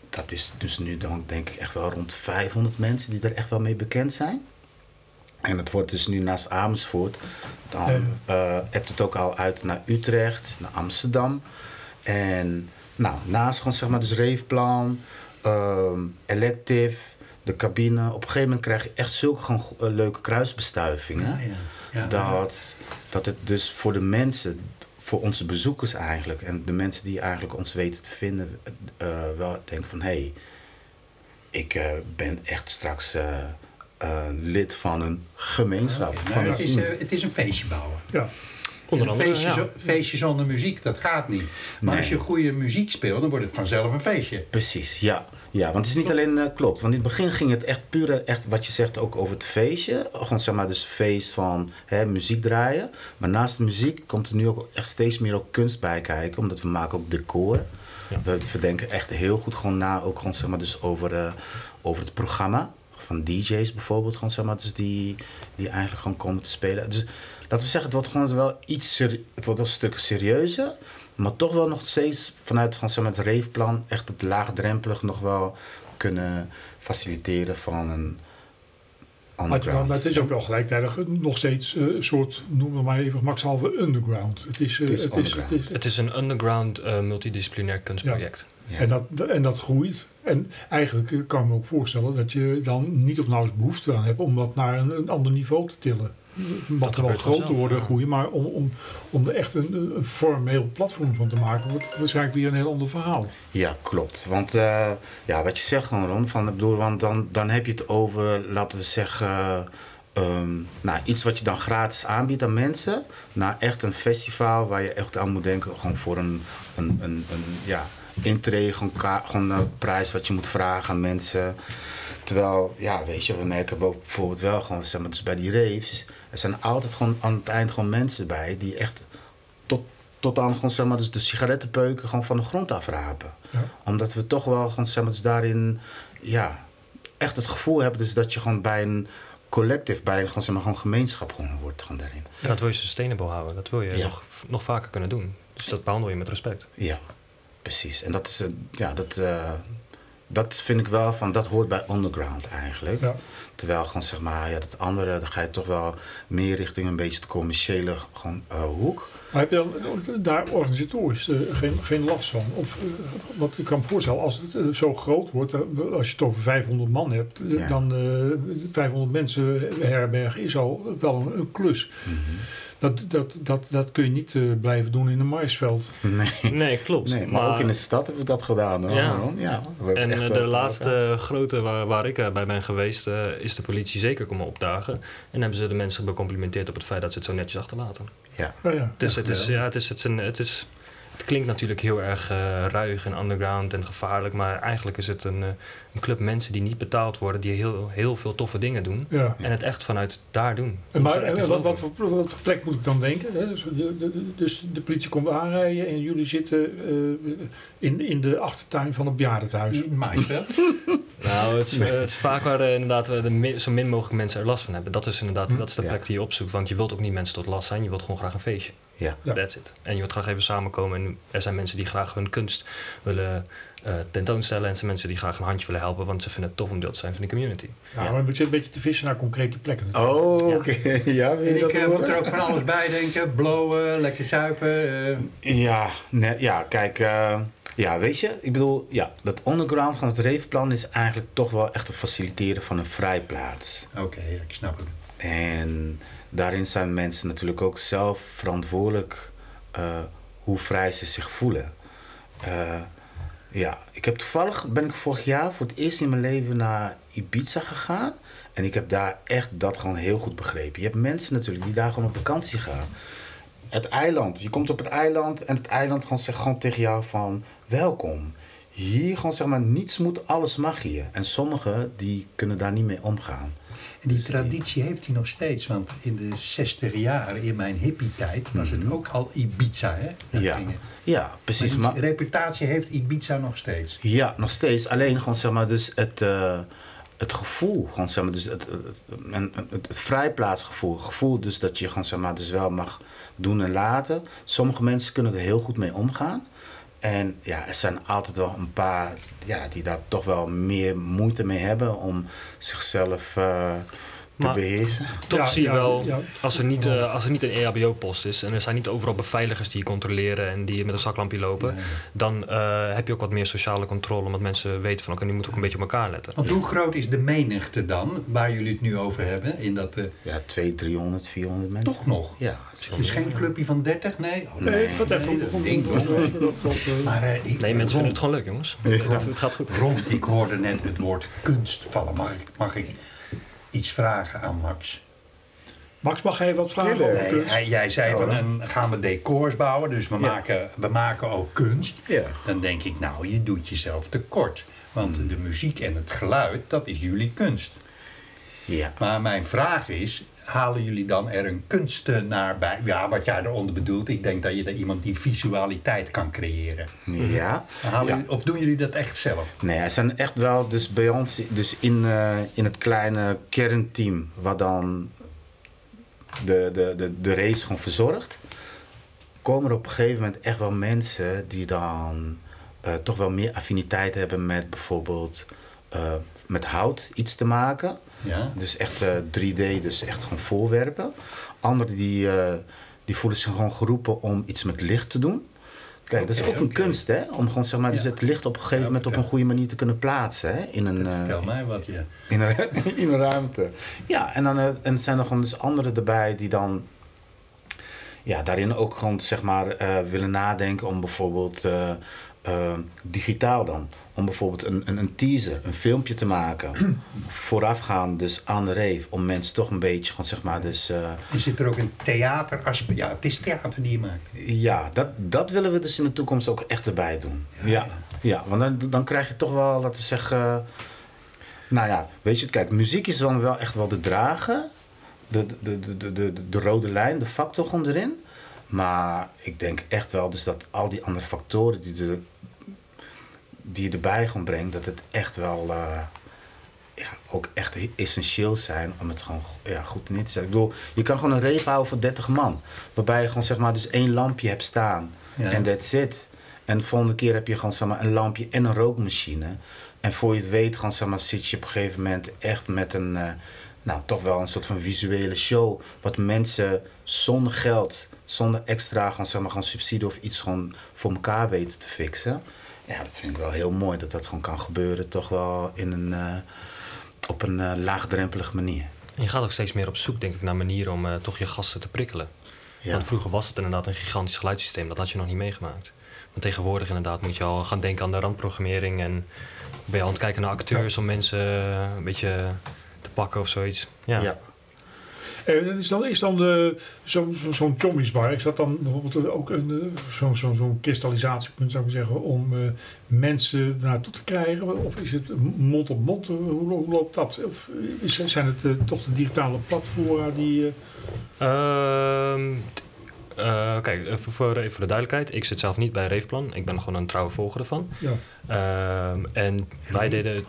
S3: Dat is dus nu dan denk ik echt wel rond 500 mensen die er echt wel mee bekend zijn. En het wordt dus nu naast Amersfoort. Dan eh hebt het ook al uit naar Utrecht, naar Amsterdam. En nou, naast gewoon zeg maar dus Reefplan, ehm Elective, de cabine. Op een gegeven moment krijg je echt zulke gewoon eh, leuke kruisbestuivingen.
S1: Ja, ja.
S3: dat, dat het dus voor de mensen, voor onze bezoekers eigenlijk, en de mensen die eigenlijk ons weten te vinden, eh, wel denken van hé, hey, ik eh, ben echt straks lid van een gemeenschap. Van
S1: het, is, het is een feestje bouwen.
S2: Ja.
S4: Onder
S1: En een
S4: andere,
S1: feestje,
S4: ja.
S1: zo- feestje zonder muziek, dat gaat niet. Maar
S3: Nee.
S1: als je goede muziek speelt, dan wordt het vanzelf een feestje.
S3: Precies, ja. Ja, want het is niet alleen eh, klopt. Want in het begin ging het echt puur, echt wat je zegt ook over het feestje. Gewoon zeg maar dus feest van hè, muziek draaien. Maar naast de muziek komt er nu ook echt steeds meer ook kunst bij kijken. Omdat we maken ook decor.
S4: Ja.
S3: We, we denken echt heel goed gewoon na, ook gewoon zeg maar dus over, eh, over het programma. Van DJ's bijvoorbeeld, gewoon zeg maar, dus die, die eigenlijk gewoon komen te spelen. Dus laten we zeggen, het wordt gewoon wel iets, het wordt wel een stuk serieuzer. Maar toch wel nog steeds vanuit gewoon, zeg maar, het reefplan echt het laagdrempelig nog wel kunnen faciliteren van een underground.
S2: maar het is ook wel gelijktijdig nog steeds eh, een soort, noem het maar even, makshalve underground. Het is, eh,
S3: Het is
S2: het is, het
S3: underground.
S2: is,
S4: Het is een underground eh, multidisciplinair kunstproject.
S3: Ja.
S2: En, dat, en dat groeit. En eigenlijk eh, kan ik me ook voorstellen dat je dan niet of nauwelijks behoefte aan hebt om dat naar een, een ander niveau te tillen. Het mag
S4: Dat
S2: er wel groter worden,
S4: ja.
S2: groeien, maar om, om, om er echt een, een- een formeel platform van te maken, wordt het waarschijnlijk weer een heel ander verhaal.
S3: Ja, klopt. Want eh, ja, wat je zegt gewoon, Ron, van, ik bedoel, want dan, dan heb je het over, laten we zeggen, ehm, nou, iets wat je dan gratis aanbiedt aan mensen. Naar echt een festival waar je echt aan moet denken, gewoon voor een, een, een, een ja, intree, gewoon, ka- gewoon een prijs wat je moet vragen aan mensen. Terwijl, ja, weet je, we merken bijvoorbeeld wel gewoon, zeg maar, dus bij die raves, er zijn altijd gewoon aan het eind gewoon mensen bij die echt tot, tot aan gewoon, zeg maar, dus de sigarettenpeuken gewoon van de grond afrapen
S2: Ja.
S3: omdat we toch wel gewoon, zeg maar, dus daarin, ja, echt het gevoel hebben dus dat je gewoon bij een collectief, bij een gewoon, zeg maar, gewoon gemeenschap gewoon wordt gewoon daarin.
S4: Ja, dat wil je sustainable houden. Dat wil je
S3: Ja.
S4: nog, nog vaker kunnen doen. Dus dat behandel je met respect.
S3: Ja, precies. En dat is, eh, ja, dat, eh, dat vind ik wel van, dat hoort bij underground eigenlijk.
S2: Ja.
S3: Terwijl gewoon, zeg maar, ja, dat andere, dan ga je toch wel meer richting een beetje de commerciële gewoon, eh, hoek.
S2: Maar heb je dan daar organisatorisch eh, geen, geen last van? Of, eh, want ik kan me voorstellen, als het zo groot wordt, als je het over 500 man hebt,
S3: Ja.
S2: dan eh 500 mensen herbergen is al wel een, een klus.
S3: Mhm.
S2: Dat, dat, dat, dat kun je niet eh, blijven doen in een maisveld.
S3: Nee.
S4: Nee, klopt.
S3: Nee, maar, ook in de stad hebben we dat gedaan hoor.
S4: Ja.
S3: Ja we
S4: En
S3: echt,
S4: eh, de
S3: locaties.
S4: laatste grote waar, waar ik eh, bij ben geweest, eh, is de politie zeker komen opdagen. En hebben ze de mensen becomplimenteerd op het feit dat ze het zo netjes achterlaten.
S3: Ja.
S2: Ja, ja.
S4: Dus het, is, ja, het, is, het, is een, het, is, het klinkt natuurlijk heel erg eh, ruig en underground en gevaarlijk. Maar eigenlijk is het een, eh, een club mensen die niet betaald worden, die heel, heel veel toffe dingen doen.
S2: ja.
S4: En het echt vanuit daar doen.
S2: En maar en
S4: te
S2: wat, voor, wat voor plek moet ik dan denken? Hè? Dus, de, de, dus de politie komt aanrijden en jullie zitten eh, in, in de achtertuin van het bejaardentehuis.
S1: Maisveld.
S4: Nou, het is, eh, het is vaak waar eh, inderdaad we de zo min mogelijk mensen er last van hebben. Dat is inderdaad
S2: Hm.
S4: dat is de
S3: Ja.
S4: plek die je opzoekt. Want je wilt ook niet mensen tot last zijn. Je wilt gewoon graag een feestje.
S3: Ja.
S2: Ja.
S4: That's it. En je wilt graag even samenkomen. En er zijn mensen die graag hun kunst willen eh, tentoonstellen. En zijn mensen die graag een handje willen helpen, want ze vinden het tof om deel te zijn van die community.
S2: Ja, maar we zitten een beetje te vissen naar concrete plekken. natuurlijk.
S3: Oh,
S4: Ja.
S3: oké. Ja, wil je
S1: En
S3: dat
S1: ik eh, moet er ook van alles bij denken. Blowen, lekker zuipen. eh.
S3: Ja, nee, ja kijk, eh, ja, weet je, ik bedoel, ja, dat underground van het reefplan is eigenlijk toch wel echt het faciliteren van een vrijplaats.
S1: Oké, ik snap het.
S3: En daarin zijn mensen natuurlijk ook zelf verantwoordelijk eh, hoe vrij ze zich voelen. Ja, ik heb toevallig, ben ik vorig jaar voor het eerst in mijn leven naar Ibiza gegaan. En ik heb daar echt dat gewoon heel goed begrepen. Je hebt mensen natuurlijk die daar gewoon op vakantie gaan. Het eiland, je komt op het eiland en het eiland gewoon zegt gewoon tegen jou van welkom. Hier gewoon zeg maar niets moet, alles mag hier. En sommigen die kunnen daar niet mee omgaan.
S1: En die traditie heeft hij nog steeds. Want in de 60 jaren, in mijn hippie-tijd, was het ook al Ibiza. Hè? Dat
S3: Ja, ja precies.
S1: Maar reputatie heeft Ibiza nog steeds.
S3: Ja, nog steeds. Alleen gewoon zeg maar dus het, eh, het gevoel, gewoon zeg maar dus het, het, het vrijplaatsgevoel. Het gevoel dus dat je gewoon zeg maar dus wel mag doen en laten. Sommige mensen kunnen er heel goed mee omgaan. En ja, er zijn altijd wel een paar ja, die daar toch wel meer moeite mee hebben om zichzelf eh,
S4: Maar-
S3: beheersen.
S4: Toch
S2: Ja,
S4: zie je
S2: ja,
S4: wel,
S2: ja.
S4: als, er niet, eh, als er niet een EHBO-post is en er zijn niet overal beveiligers die je controleren en die met een zaklampje lopen, dan eh, heb je ook wat meer sociale controle, omdat mensen weten van oké, nu moeten we ook een beetje op elkaar letten.
S1: Want hoe groot is de menigte dan, waar jullie het nu over hebben? In dat, eh,
S3: Ja, 200, 300, 400 mensen.
S1: toch nog?
S3: Ja, zo.
S1: Dus geen clubje van 30? Nee? Oh,
S2: Nee, het gaat echt om,
S1: ik,
S4: Nee, mensen vinden het gewoon leuk, jongens. Het, het gaat goed.
S1: Ron, ik hoorde net het woord kunst vallen. Mag ik, mag ik iets vragen aan Max?
S2: Max, mag jij wat vragen
S3: Tuurlijk.
S2: over
S1: Nee,
S2: kunst?
S1: hij, jij zei
S3: Oh,
S1: van,
S3: dan.
S1: en gaan we decors bouwen, dus we,
S3: Ja.
S1: maken, we maken ook kunst.
S3: Ja.
S1: Dan denk ik, nou, je doet jezelf tekort. Want
S3: Hmm.
S1: de muziek en het geluid, dat is jullie kunst.
S3: Ja.
S1: Maar mijn vraag is, halen jullie dan er een kunstenaar bij? Ja, wat jij eronder bedoelt, ik denk dat je er iemand die visualiteit kan creëren.
S3: Ja.
S1: Halen
S3: Ja.
S1: jullie- of doen jullie dat echt zelf?
S3: Nee, er zijn echt wel, dus bij ons, dus in, eh, in het kleine kernteam, wat dan de, de, de, de race gewoon verzorgt, komen er op een gegeven moment echt wel mensen die dan eh, toch wel meer affiniteit hebben met bijvoorbeeld eh, met hout iets te maken.
S1: Ja?
S3: Dus echt eh, 3D, dus echt gewoon voorwerpen. Anderen die, eh, die voelen zich gewoon geroepen om iets met licht te doen. Kijk, dat is ook een kunst, hè? Om gewoon zeg maar, dus
S1: Ja.
S3: het licht op een gegeven
S1: Ja,
S3: moment op een goede manier te kunnen plaatsen, hè? In een, eh,
S1: Vertel mij wat je...
S3: in een, in een ruimte. Ja, en dan eh, en er zijn er gewoon dus anderen erbij die dan ja, daarin ook gewoon zeg maar eh, willen nadenken om bijvoorbeeld eh, eh, digitaal dan. Om bijvoorbeeld een, een, een teaser, een filmpje te maken. Voorafgaan dus aan de rave. Om mensen toch een beetje gewoon zeg maar dus... eh,
S1: Er zit er ook een theateraspect. Ja, het is theater die je maakt.
S3: ja, dat, dat willen we dus in de toekomst ook echt erbij doen.
S1: Ja,
S3: Ja, ja. want dan, dan krijg je toch wel, laten we zeggen... nou ja, weet je, kijk, muziek is dan wel echt wel de drager. De, de, de, de, de, de rode lijn, de factor gewoon erin. Maar ik denk echt wel dus dat al die andere factoren die, de, die je erbij gewoon brengt... dat het echt wel... eh, ja, ook echt essentieel zijn om het gewoon ja, goed neer te zetten. Ik bedoel, je kan gewoon een rave houden voor 30 man. Waarbij je gewoon zeg maar dus één lampje hebt staan.
S1: Ja.
S3: En that's it. En de volgende keer heb je gewoon zeg maar een lampje en een rookmachine. En voor je het weet gewoon zeg maar zit je op een gegeven moment echt met een... eh, nou, toch wel een soort van visuele show. Wat mensen zonder geld, zonder extra gewoon, zeg maar, gewoon subsidie of iets gewoon voor elkaar weten te fixen. Ja, dat vind ik wel heel mooi dat dat gewoon kan gebeuren. Toch wel in een, eh, op een eh, laagdrempelige manier.
S4: En je gaat ook steeds meer op zoek, denk ik, naar manieren om eh, toch je gasten te prikkelen.
S3: Ja.
S4: Want vroeger was het inderdaad een gigantisch geluidssysteem, dat had je nog niet meegemaakt. Maar tegenwoordig inderdaad moet je al gaan denken aan de randprogrammering en ben je aan het kijken naar acteurs om mensen een beetje te pakken of zoiets. Ja.
S3: ja.
S2: En is dan, is dan de, zo, zo'n Tommy's-bar, is dat dan bijvoorbeeld ook een, eh, zo'n zo, zo'n kristallisatiepunt, zou ik zeggen, om eh, mensen naartoe te krijgen? Of is het mond op mond? Eh, Hoe, lo- hoe loopt dat? Of zijn het eh, toch de digitale platformen die... eh,
S4: Ehm, t- eh, kijk, even voor, even voor de duidelijkheid. Ik zit zelf niet bij Reefplan. Ik ben gewoon een trouwe volger ervan.
S2: ja.
S4: Ehm, en wij deden,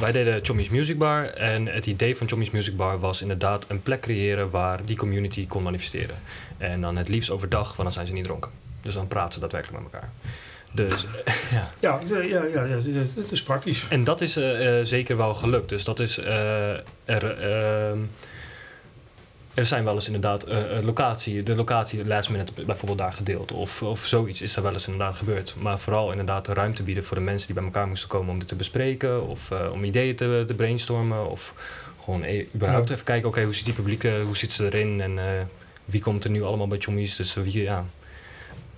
S4: wij deden Chommy's Music Bar. En het idee van Chommy's Music Bar was inderdaad een plek creëren waar die community kon manifesteren. En dan het liefst overdag, want dan zijn ze niet dronken. Dus dan praten ze daadwerkelijk met elkaar. Dus ja.
S2: Ja, ja, ja, ja, ja, het is praktisch.
S4: En dat is eh, eh, zeker wel gelukt. Dus dat is eh, er. Er zijn wel eens inderdaad eh, locatie, de locatie last minute bijvoorbeeld daar gedeeld. Of, of zoiets is er wel eens inderdaad gebeurd. Maar vooral inderdaad de ruimte bieden voor de mensen die bij elkaar moesten komen om dit te bespreken. Of eh, om ideeën te, te brainstormen. Of gewoon e- überhaupt
S2: Ja.
S4: even kijken, oké, hoe ziet die publiek, hoe zit ze erin? En wie komt er nu allemaal bij Chommies? Dus wie, ja,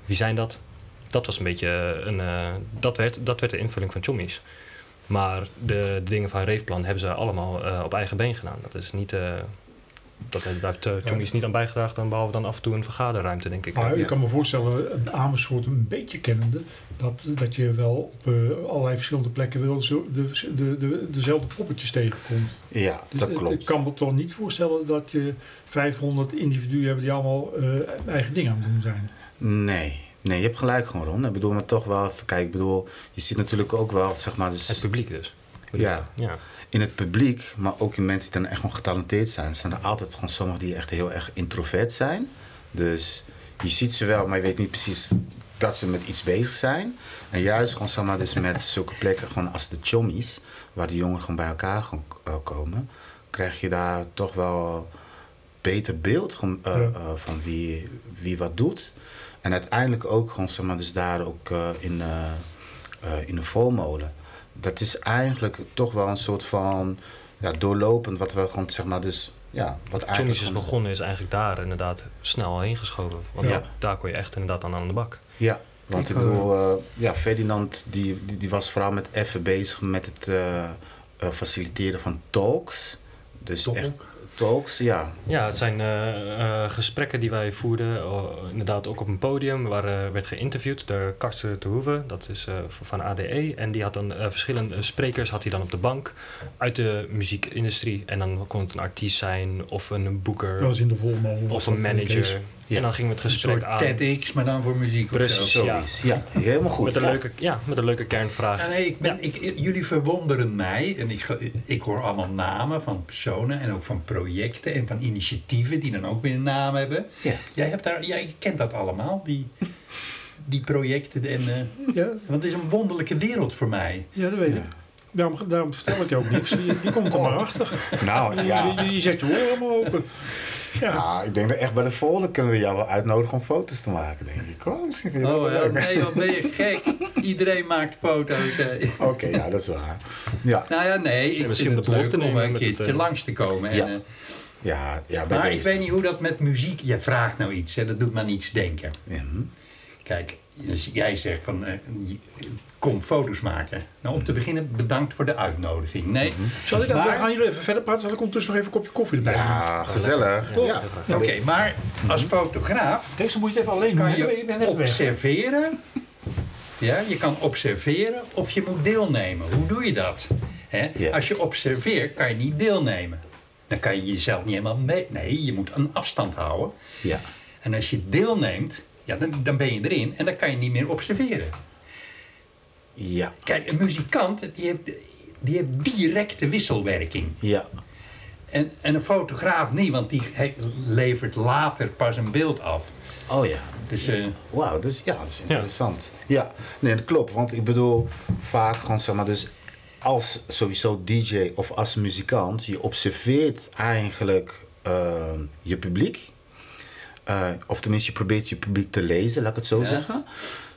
S4: wie zijn dat? Dat was een beetje een, dat, werd, dat werd de invulling van Chommies. Maar de, de dingen van Reefplan hebben ze allemaal op eigen been gedaan. Dat is niet... eh, dat heeft- daar heeft uh, Chommies niet aan bijgedragen, dan behalve dan af en toe een vergaderruimte, denk ik.
S2: Maar
S3: Ja.
S2: ik kan me voorstellen, een Amersfoort een beetje kennende, dat, dat je wel op eh, allerlei verschillende plekken wel zo de, de, de, dezelfde poppetjes tegenkomt.
S3: Ja,
S2: Dus
S3: dat klopt.
S2: Ik kan me toch niet voorstellen dat je 500 individuen hebt die allemaal eh, eigen dingen aan het doen zijn.
S3: Nee, nee, je hebt gelijk gewoon, Ron. Ik bedoel, maar toch wel even kijken. Ik bedoel, je ziet natuurlijk ook wel, zeg maar, dus...
S4: Het publiek dus.
S3: Ja.
S4: ja.
S3: in het publiek, maar ook in mensen die dan echt gewoon getalenteerd zijn, zijn er altijd gewoon sommigen die echt heel erg introvert zijn. Dus je ziet ze wel, maar je weet niet precies dat ze met iets bezig zijn. En juist gewoon zeg maar, dus met zulke plekken, gewoon als de chommies, waar de jongeren gewoon bij elkaar gewoon, eh, komen, krijg je daar toch wel beter beeld gewoon, eh, eh, van wie, wie wat doet. En uiteindelijk ook gewoon, zeg maar, dus daar ook in, in de volmolen. Dat is eigenlijk toch wel een soort van ja, doorlopend wat we gewoon, zeg maar, dus ja, wat eigenlijk...
S4: Is begonnen, is eigenlijk daar inderdaad snel heen geschoven. Want
S3: Ja.
S4: daar kon je echt inderdaad aan aan de bak.
S3: Ja, want ik,
S2: Ik,
S3: bedoel, eh, ja, Ferdinand die, die, die was vooral met even bezig met het eh, eh, faciliteren van talks. Dus
S2: Talk?
S3: echt talks, ja.
S4: Ja, het zijn eh, eh, gesprekken die wij voerden, eh, inderdaad ook op een podium, waar werd geïnterviewd door Karsten de Hoeve, dat is eh, van ADE. En die had dan verschillende sprekers had hij dan op de bank uit de muziekindustrie. En dan kon het een artiest zijn, of een boeker,
S2: Wel eens in de
S4: of een manager.
S3: Ja.
S4: En dan gingen we het
S1: Een
S4: gesprek
S1: soort
S4: aan.
S1: TEDx, maar dan voor muziek
S4: Precies.
S1: zo.
S4: Ja.
S3: Helemaal goed.
S4: Met een,
S3: ja.
S4: leuke, ja, met een leuke kernvraag.
S1: Ja, nee, ik ben, ik, jullie verwonderen mij en ik, ik hoor allemaal namen van personen en ook van projecten en van initiatieven die dan ook weer een naam hebben.
S3: Ja.
S1: Jij, hebt daar, jij kent dat allemaal, die, die projecten. En, eh,
S2: Ja,
S1: want het is een wonderlijke wereld voor mij.
S2: ja, dat weet ik. Daarom, daarom vertel ik je ook niks. Je, je komt er maar achter.
S3: Nou,
S2: Je,
S3: ja.
S2: je, je zet je oren allemaal open. Ja.
S3: Ja, ik denk dat echt bij de volgende kunnen we jou wel uitnodigen om foto's te maken, denk ik. Oh, misschien vind je dat
S1: Oh
S3: wel
S1: ja,
S3: leuk.
S1: nee, wat ben je gek. Iedereen maakt foto's. hè.
S3: Oké, ja, dat is waar. Ja,
S1: Nou ja, nee, ik
S4: misschien
S1: vind het
S4: de
S1: leuk om een
S4: het,
S1: keertje
S4: eh,
S1: langs te komen. En,
S3: Ja.
S1: eh,
S3: ja, ja bij
S1: maar ik weet niet hoe dat met muziek... Je vraagt nou iets en dat doet me aan iets denken.
S3: Ja, hm.
S1: Kijk, dus jij zegt van, eh, je- kom foto's maken. Nou, om te beginnen, bedankt voor de uitnodiging. Nee,
S2: Zal ik dan,
S1: Maar-
S2: dan gaan jullie even verder praten, zal ik ondertussen nog even een kopje koffie erbij doen.
S3: ja gezellig.
S4: Ja,
S3: Ja.
S1: oké, maar als fotograaf
S2: Deze moet je even alleen doen,
S1: kan je
S2: ik ben net weg.
S1: observeren. Ja, je kan observeren of je moet deelnemen. Hoe doe je dat? Hè?
S3: Ja.
S1: Als je observeert, kan je niet deelnemen. Dan kan je jezelf niet helemaal mee. Nee, je moet een afstand houden.
S3: Ja.
S1: En als je deelneemt, ja, dan, dan ben je erin en dan kan je niet meer observeren.
S3: Ja.
S1: Kijk, een muzikant die heeft, die heeft directe wisselwerking.
S3: Ja.
S1: En, en een fotograaf niet, want die he- levert later pas een beeld af.
S3: Oh ja.
S1: Dus eh,
S3: Wauw, dus ja, dat is interessant. Ja. nee, dat klopt. Want ik bedoel, vaak gewoon zeg maar, dus als sowieso DJ of als muzikant, je observeert eigenlijk eh, je publiek. Eh, of tenminste, je probeert je publiek te lezen, laat ik het zo
S1: Ja.
S3: zeggen.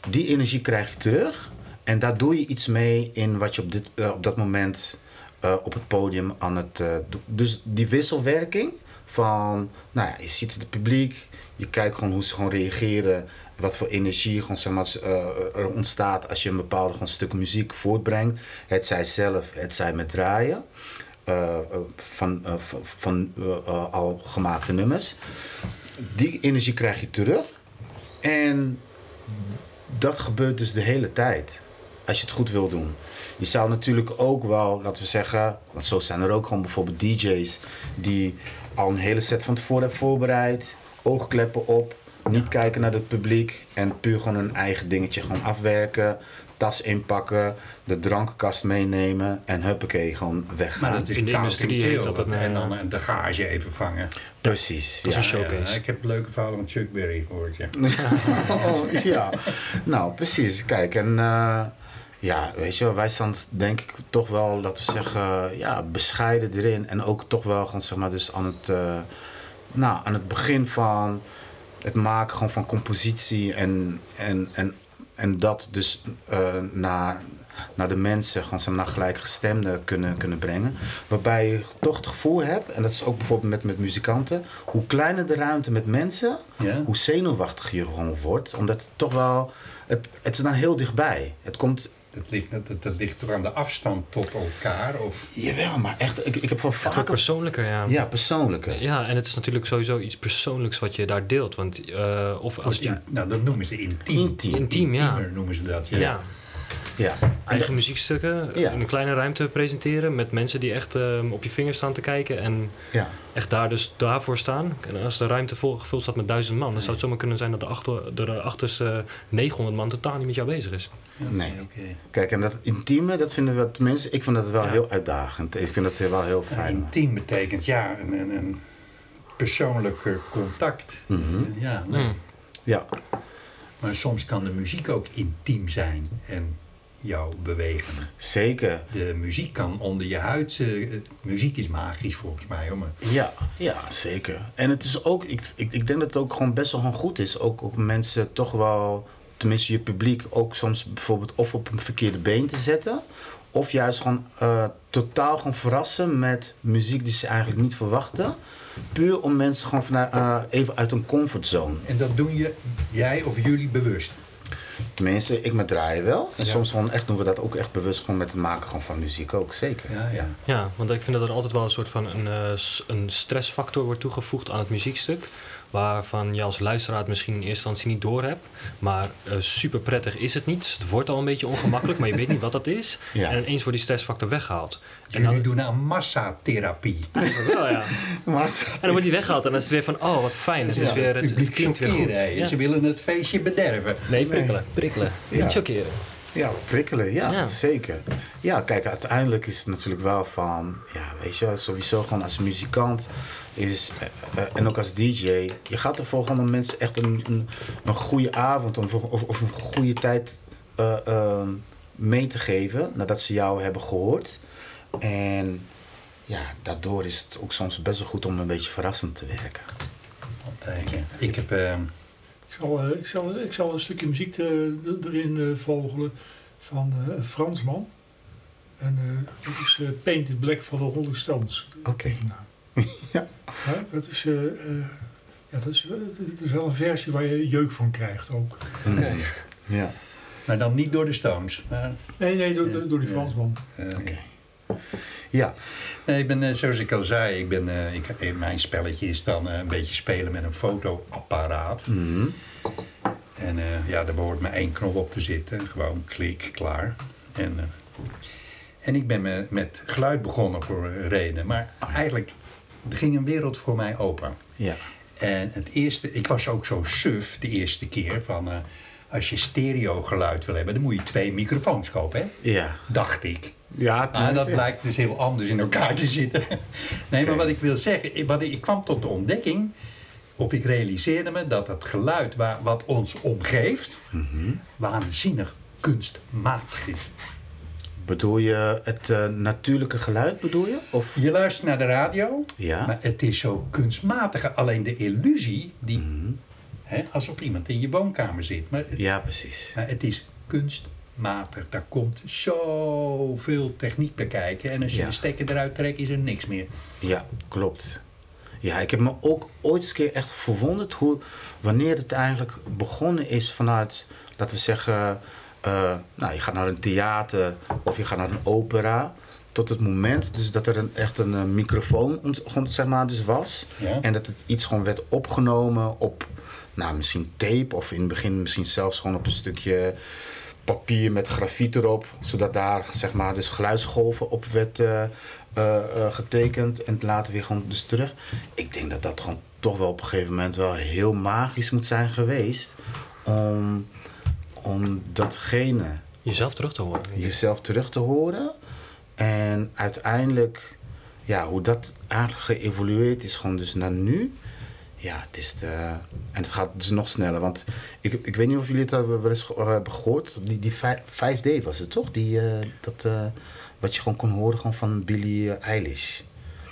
S3: Die energie krijg je terug. En daar doe je iets mee in wat je op, dit, eh, op dat moment eh, op het podium aan het eh, doen. Dus die wisselwerking van, nou ja, je ziet het publiek, je kijkt gewoon hoe ze gewoon reageren, wat voor energie gewoon, zeg maar, er ontstaat als je een bepaald gewoon, stuk muziek voortbrengt. Het zij zelf, het zij met draaien. van, van, al gemaakte nummers. Die energie krijg je terug. En dat gebeurt dus de hele tijd. Als je het goed wil doen. Je zou natuurlijk ook wel, laten we zeggen, want zo zijn er ook gewoon bijvoorbeeld DJ's die al een hele set van tevoren hebben voorbereid, oogkleppen op, niet kijken naar het publiek en puur gewoon een eigen dingetje gewoon afwerken. tas inpakken, de drankenkast meenemen en huppakee, gewoon weggaan.
S1: Maar het is
S4: In de industrie heet dat een,
S1: En dan eh, de gage even vangen.
S3: Precies.
S4: Dat is een showcase.
S1: Ja, ik heb leuke verhalen van Chuck Berry gehoord, ja.
S3: Oh, ja, nou precies. Kijk, en eh, ja, weet je wel, wij staan denk ik toch wel, laten we zeggen, ja, bescheiden erin. En ook toch wel gewoon, zeg maar, dus aan het, eh, nou, aan het begin van het maken gewoon van compositie en, en, en, en dat dus eh, naar, naar de mensen, gewoon zeg maar, naar gelijkgestemden kunnen, kunnen brengen. Waarbij je toch het gevoel hebt, en dat is ook bijvoorbeeld met, met muzikanten, hoe kleiner de ruimte met mensen,
S1: Ja?
S3: hoe zenuwachtig je gewoon wordt. Omdat het toch wel, het, het is dan heel dichtbij. Het komt,
S1: Dat ligt, dat, dat ligt toch aan de afstand tot elkaar? Of,
S3: jawel, maar echt, ik, ik heb
S4: Het wordt
S3: vaak...
S4: persoonlijker, ja.
S3: Ja, persoonlijke.
S4: Ja, en het is natuurlijk sowieso iets persoonlijks wat je daar deelt. Want eh, of als je...
S1: nou, dat noemen ze intiem.
S3: Intiem.
S4: Intiem, ja.
S1: Intiemer noemen ze dat, ja.
S4: Ja,
S3: Ja.
S4: eigen muziekstukken
S3: Ja.
S4: in een kleine ruimte presenteren met mensen die echt ehm, op je vingers staan te kijken en
S3: Ja.
S4: echt daar dus daarvoor staan. En als de ruimte vol gevuld staat met duizend man, dan zou het zomaar kunnen zijn dat de, achter, de achterste 900 man totaal niet met jou bezig is.
S3: Nee.
S1: Oké.
S3: Kijk, en dat intieme, dat vinden we, tenminste, ik vind dat wel
S4: Ja.
S3: heel uitdagend. Ik vind dat wel heel fijn.
S1: intiem betekent ja, een, een, een persoonlijk eh, contact.
S3: Mhm.
S1: Ja, nee.
S4: Mm.
S3: Ja,
S1: maar soms kan de muziek ook intiem zijn en jou bewegen.
S3: zeker.
S1: De muziek kan onder je huid. eh, muziek is magisch volgens mij. Hoor. Maar
S3: Ja, ja, zeker. En het is ook, ik, ik, ik denk dat het ook gewoon best wel gewoon goed is. Ook om mensen toch wel, tenminste je publiek, ook soms bijvoorbeeld of op een verkeerde been te zetten. Of juist gewoon eh, totaal gewoon verrassen met muziek die ze eigenlijk niet verwachten. Puur om mensen gewoon vanuit, eh, even uit een comfortzone.
S1: En dat doen je, jij of jullie bewust.
S3: Tenminste, ik met draaien wel. En
S1: Ja.
S3: soms gewoon echt doen we dat ook echt bewust gewoon met het maken gewoon van muziek ook, zeker.
S1: Ja, ja.
S4: Ja, want ik vind dat er altijd wel een soort van een, eh, een stressfactor wordt toegevoegd aan het muziekstuk. Waarvan je als luisteraar het misschien in eerste instantie niet door hebt. Maar eh, super prettig is het niet. Het wordt al een beetje ongemakkelijk, maar je weet niet wat dat is.
S3: Ja.
S4: En ineens wordt die stressfactor weggehaald. En dan,
S1: doen aan massatherapie.
S4: wel, ja.
S3: Maar,
S4: En dan wordt die weggehaald en dan is het weer van, oh wat fijn. Het, is
S1: Ja,
S4: weer, het, het
S1: publiek
S4: klinkt weer goed. Ja.
S1: Ze willen het feestje bederven.
S4: Nee, prikkelen. Prikkelen.
S3: Ja.
S4: Niet chockeren.
S3: Ja, prikkelen, ja,
S4: Ja.
S3: zeker. Ja, kijk, uiteindelijk is het natuurlijk wel van, ja, weet je, sowieso gewoon als muzikant is, eh, eh, en ook als DJ, je gaat ervoor gewoon om mensen echt een, een, een goede avond of, of, of een goede tijd eh, eh, mee te geven nadat ze jou hebben gehoord. En ja, daardoor is het ook soms best wel goed om een beetje verrassend te werken.
S1: Ja. Ik heb... eh,
S2: Ik zal, ik zal, ik zal een stukje muziek eh, er- erin vogelen van een Fransman. En eh, dat is Painted Black van de Rolling Stones.
S3: Oké.
S2: Nou,
S3: Ja.
S2: ja, dat, is, eh, eh, ja, dat, is, eh, dit is wel een versie waar je jeuk van krijgt ook.
S3: Mm. Ja.
S1: maar dan niet door de Stones. Maar,
S2: Nee, nee, door, door- door die
S1: Ja.
S2: Fransman.
S1: eh,
S3: Oké. Ja,
S1: Nee, ik ben, eh, zoals ik al zei, ik ben, eh, ik, eh, mijn spelletje is dan eh, een beetje spelen met een fotoapparaat.
S3: mhm.
S1: En eh, ja, daar behoort maar één knop op te zitten. Gewoon klik, klaar. En, eh, en ik ben me met geluid begonnen voor reden. Maar eigenlijk er ging een wereld voor mij open.
S3: ja.
S1: En het eerste, ik was ook zo suf de eerste keer van... eh, als je stereo geluid wil hebben, dan moet je twee microfoons kopen, hè?
S3: Ja.
S1: Dacht ik.
S3: Ja,
S1: Maar dat blijkt dus heel anders in elkaar te zitten. Nee, maar wat ik wil zeggen, ik- wat ik, ik kwam tot de ontdekking, of ik realiseerde me dat het geluid waar, wat ons omgeeft,
S3: Mhm.
S1: waanzinnig kunstmatig is.
S3: Bedoel je het eh, natuurlijke geluid, bedoel je? Of?
S1: Je luistert naar de radio,
S3: Ja.
S1: maar het is zo kunstmatig. Alleen de illusie, die,
S3: Mhm.
S1: hè, alsof iemand in je woonkamer zit. Maar,
S3: Ja, precies.
S1: maar het is kunstmatig. Daar komt zoveel techniek bij kijken. En als je
S3: Ja.
S1: de stekker eruit trekt, is er niks meer.
S3: Ja, klopt. Ja, ik heb me ook ooit eens een keer echt verwonderd hoe, wanneer het eigenlijk begonnen is vanuit, laten we zeggen, eh, nou, je gaat naar een theater of je gaat naar een opera. Tot het moment dus dat er een, echt een eh, microfoon ont- zeg maar, dus was.
S1: Ja.
S3: En dat het iets gewoon werd opgenomen op, nou, misschien tape of in het begin misschien zelfs gewoon op een stukje papier met grafiet erop. Zodat daar, zeg maar, dus geluidsgolven op werd eh, getekend. En later weer gewoon dus terug. Ik denk dat dat gewoon toch wel op een gegeven moment wel heel magisch moet zijn geweest. Om, om datgene
S4: Jezelf terug te horen.
S3: jezelf terug te horen. En uiteindelijk, ja, hoe dat eigenlijk geëvolueerd is, gewoon dus naar nu. Ja, het is de, en het gaat dus nog sneller. Want ik, ik weet niet of jullie het wel eens ge- hebben gehoord. Die, die vij- 5D was het toch? Die, eh, dat, eh, wat je gewoon kon horen gewoon van Billie Eilish.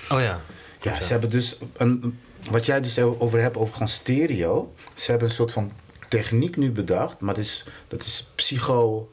S4: Oh ja.
S3: Ja, ze hebben dus een, wat jij dus over hebt over gewoon stereo. Ze hebben een soort van techniek nu bedacht, maar dat is, dat is psycho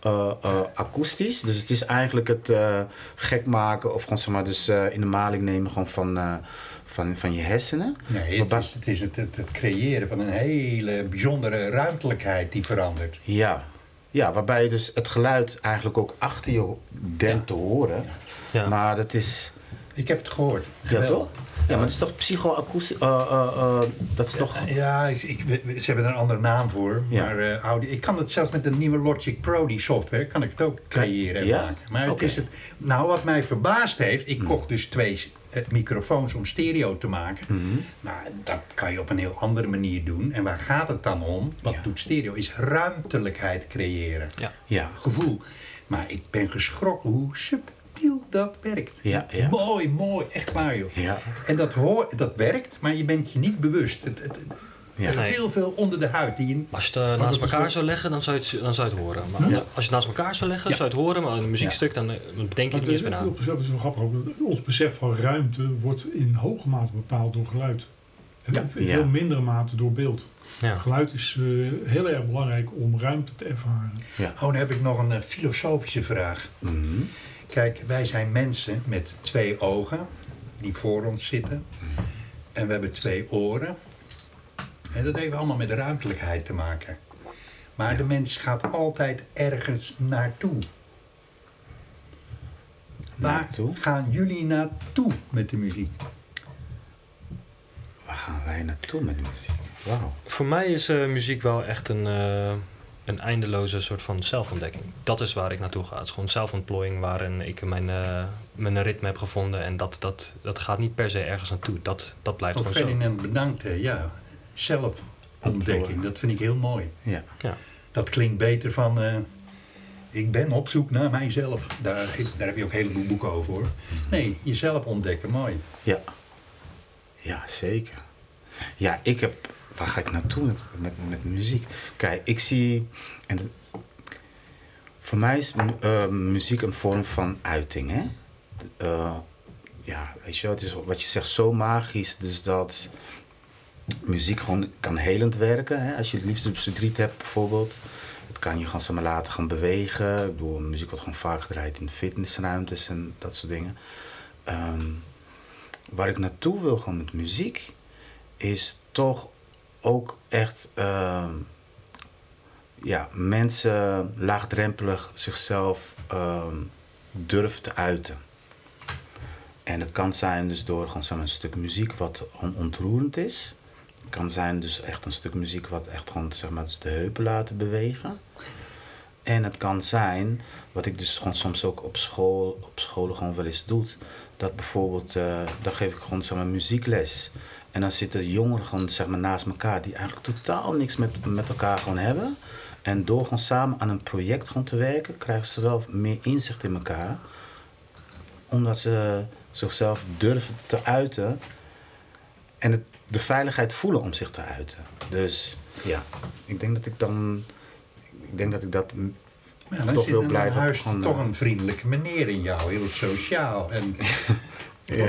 S3: eh, eh, akoestisch. Dus het is eigenlijk het eh, gek maken of gewoon zeg maar dus in de maling nemen gewoon van, van, van je hersenen.
S1: Nee, het
S3: Waarbij-
S1: is, het, is het, het, het creëren van een hele bijzondere ruimtelijkheid die verandert.
S3: Ja. ja, waarbij je dus het geluid eigenlijk ook achter je denkt te horen.
S4: Ja.
S3: Maar dat is,
S1: Ik heb het gehoord.
S3: ja
S1: Geweldig.
S3: toch? Ja, maar dat is toch psychoakoestisch? eh eh eh, dat is toch...
S1: Ja, ik, ik, ze hebben er een andere naam voor.
S3: Ja.
S1: Maar eh, audio, ik kan het zelfs met de nieuwe Logic Pro, die software, kan ik het ook creëren en
S3: Ja?
S1: maken. Maar het is het, nou, wat mij verbaasd heeft, ik kocht dus twee eh, microfoons om stereo te maken.
S3: Mhm.
S1: Maar dat kan je op een heel andere manier doen. En waar gaat het dan om? Wat
S3: Ja.
S1: doet stereo? Is ruimtelijkheid creëren.
S3: Ja,
S1: Gevoel. Maar ik ben geschrokken hoe subtiel dat werkt.
S3: Ja, ja.
S1: Mooi, mooi, echt waar joh.
S3: ja,
S1: En dat, hoor, dat werkt, maar je bent je niet bewust. Het, het,
S3: ja.
S1: er
S4: Nee.
S1: heel veel onder de huid die.
S4: Maar als je het eh, naast elkaar zou leggen, dan zou je het, dan zou je het horen. Maar
S3: Ja.
S4: als je het naast elkaar zou leggen,
S1: Ja.
S4: zou je het horen. Maar in een muziekstuk, dan, eh, dan denk je
S2: Maar
S4: niet eens meer
S2: het-
S4: aan.
S2: op zichzelf is wel grappig ook. Ons besef van ruimte wordt in hoge mate bepaald door geluid. En
S3: Ja.
S2: in veel
S3: Ja.
S2: mindere mate door beeld.
S4: Ja.
S2: Geluid is eh, heel erg belangrijk om ruimte te ervaren.
S1: Oh, dan heb ik nog een filosofische vraag.
S3: Mhm.
S1: Kijk, wij zijn mensen met twee ogen die voor ons zitten. En we hebben twee oren. En dat heeft allemaal met ruimtelijkheid te maken. Maar de mens gaat altijd ergens naartoe. Waar gaan jullie naartoe met de muziek?
S3: Waar gaan wij naartoe met de muziek? Wauw.
S4: Voor mij is eh, muziek wel echt een, eh, een eindeloze soort van zelfontdekking. Dat is waar ik naartoe ga. Het is gewoon zelfontplooiing waarin ik mijn, eh, mijn ritme heb gevonden. En dat, dat, dat gaat niet per se ergens naartoe. Dat, dat blijft
S1: Wat
S4: gewoon zo.
S1: Ferdinand bedankt, hè. ja. Zelfontdekking, dat vind ik heel mooi.
S3: Ja.
S4: Ja.
S1: Dat klinkt beter van, eh, ik ben op zoek naar mijzelf. Daar, daar heb je ook een heleboel boeken over hoor. Nee, jezelf ontdekken, mooi.
S3: Ja. Ja, zeker. Ja, ik heb... Waar ga ik naartoe met, met, met muziek? Kijk, ik zie... En voor mij is eh, muziek een vorm van uiting, hè? Eh, ja, weet je het is wat je zegt zo magisch, dus dat muziek gewoon kan helend werken. Hè? Als je het liefst verdriet hebt bijvoorbeeld. Het kan je gewoon zeg maar, laten gaan bewegen. Ik bedoel, muziek wordt gewoon vaak gedraaid in fitnessruimtes en dat soort dingen. Ehm, waar ik naartoe wil gewoon met muziek, is toch ook echt ehm, ja, mensen laagdrempelig zichzelf ehm, durven te uiten. En het kan zijn dus door gewoon een stuk muziek wat on- ontroerend is. Het kan zijn dus echt een stuk muziek wat echt gewoon zeg maar, de heupen laten bewegen. En het kan zijn, wat ik dus gewoon soms ook op school, op scholen gewoon wel eens doe, dat bijvoorbeeld, eh dan geef ik gewoon zeg maar muziekles. En dan zitten jongeren gewoon zeg maar naast elkaar die eigenlijk totaal niks met, met elkaar gewoon hebben. En door gewoon samen aan een project gewoon te werken, krijgen ze wel meer inzicht in elkaar. Omdat ze zichzelf durven te uiten en de veiligheid voelen om zich te uiten. Dus ja, ik denk dat ik dan, ik denk dat ik dat Toch wil blijven
S1: huis toch een vriendelijke meneer in jou, heel sociaal. En
S3: ja,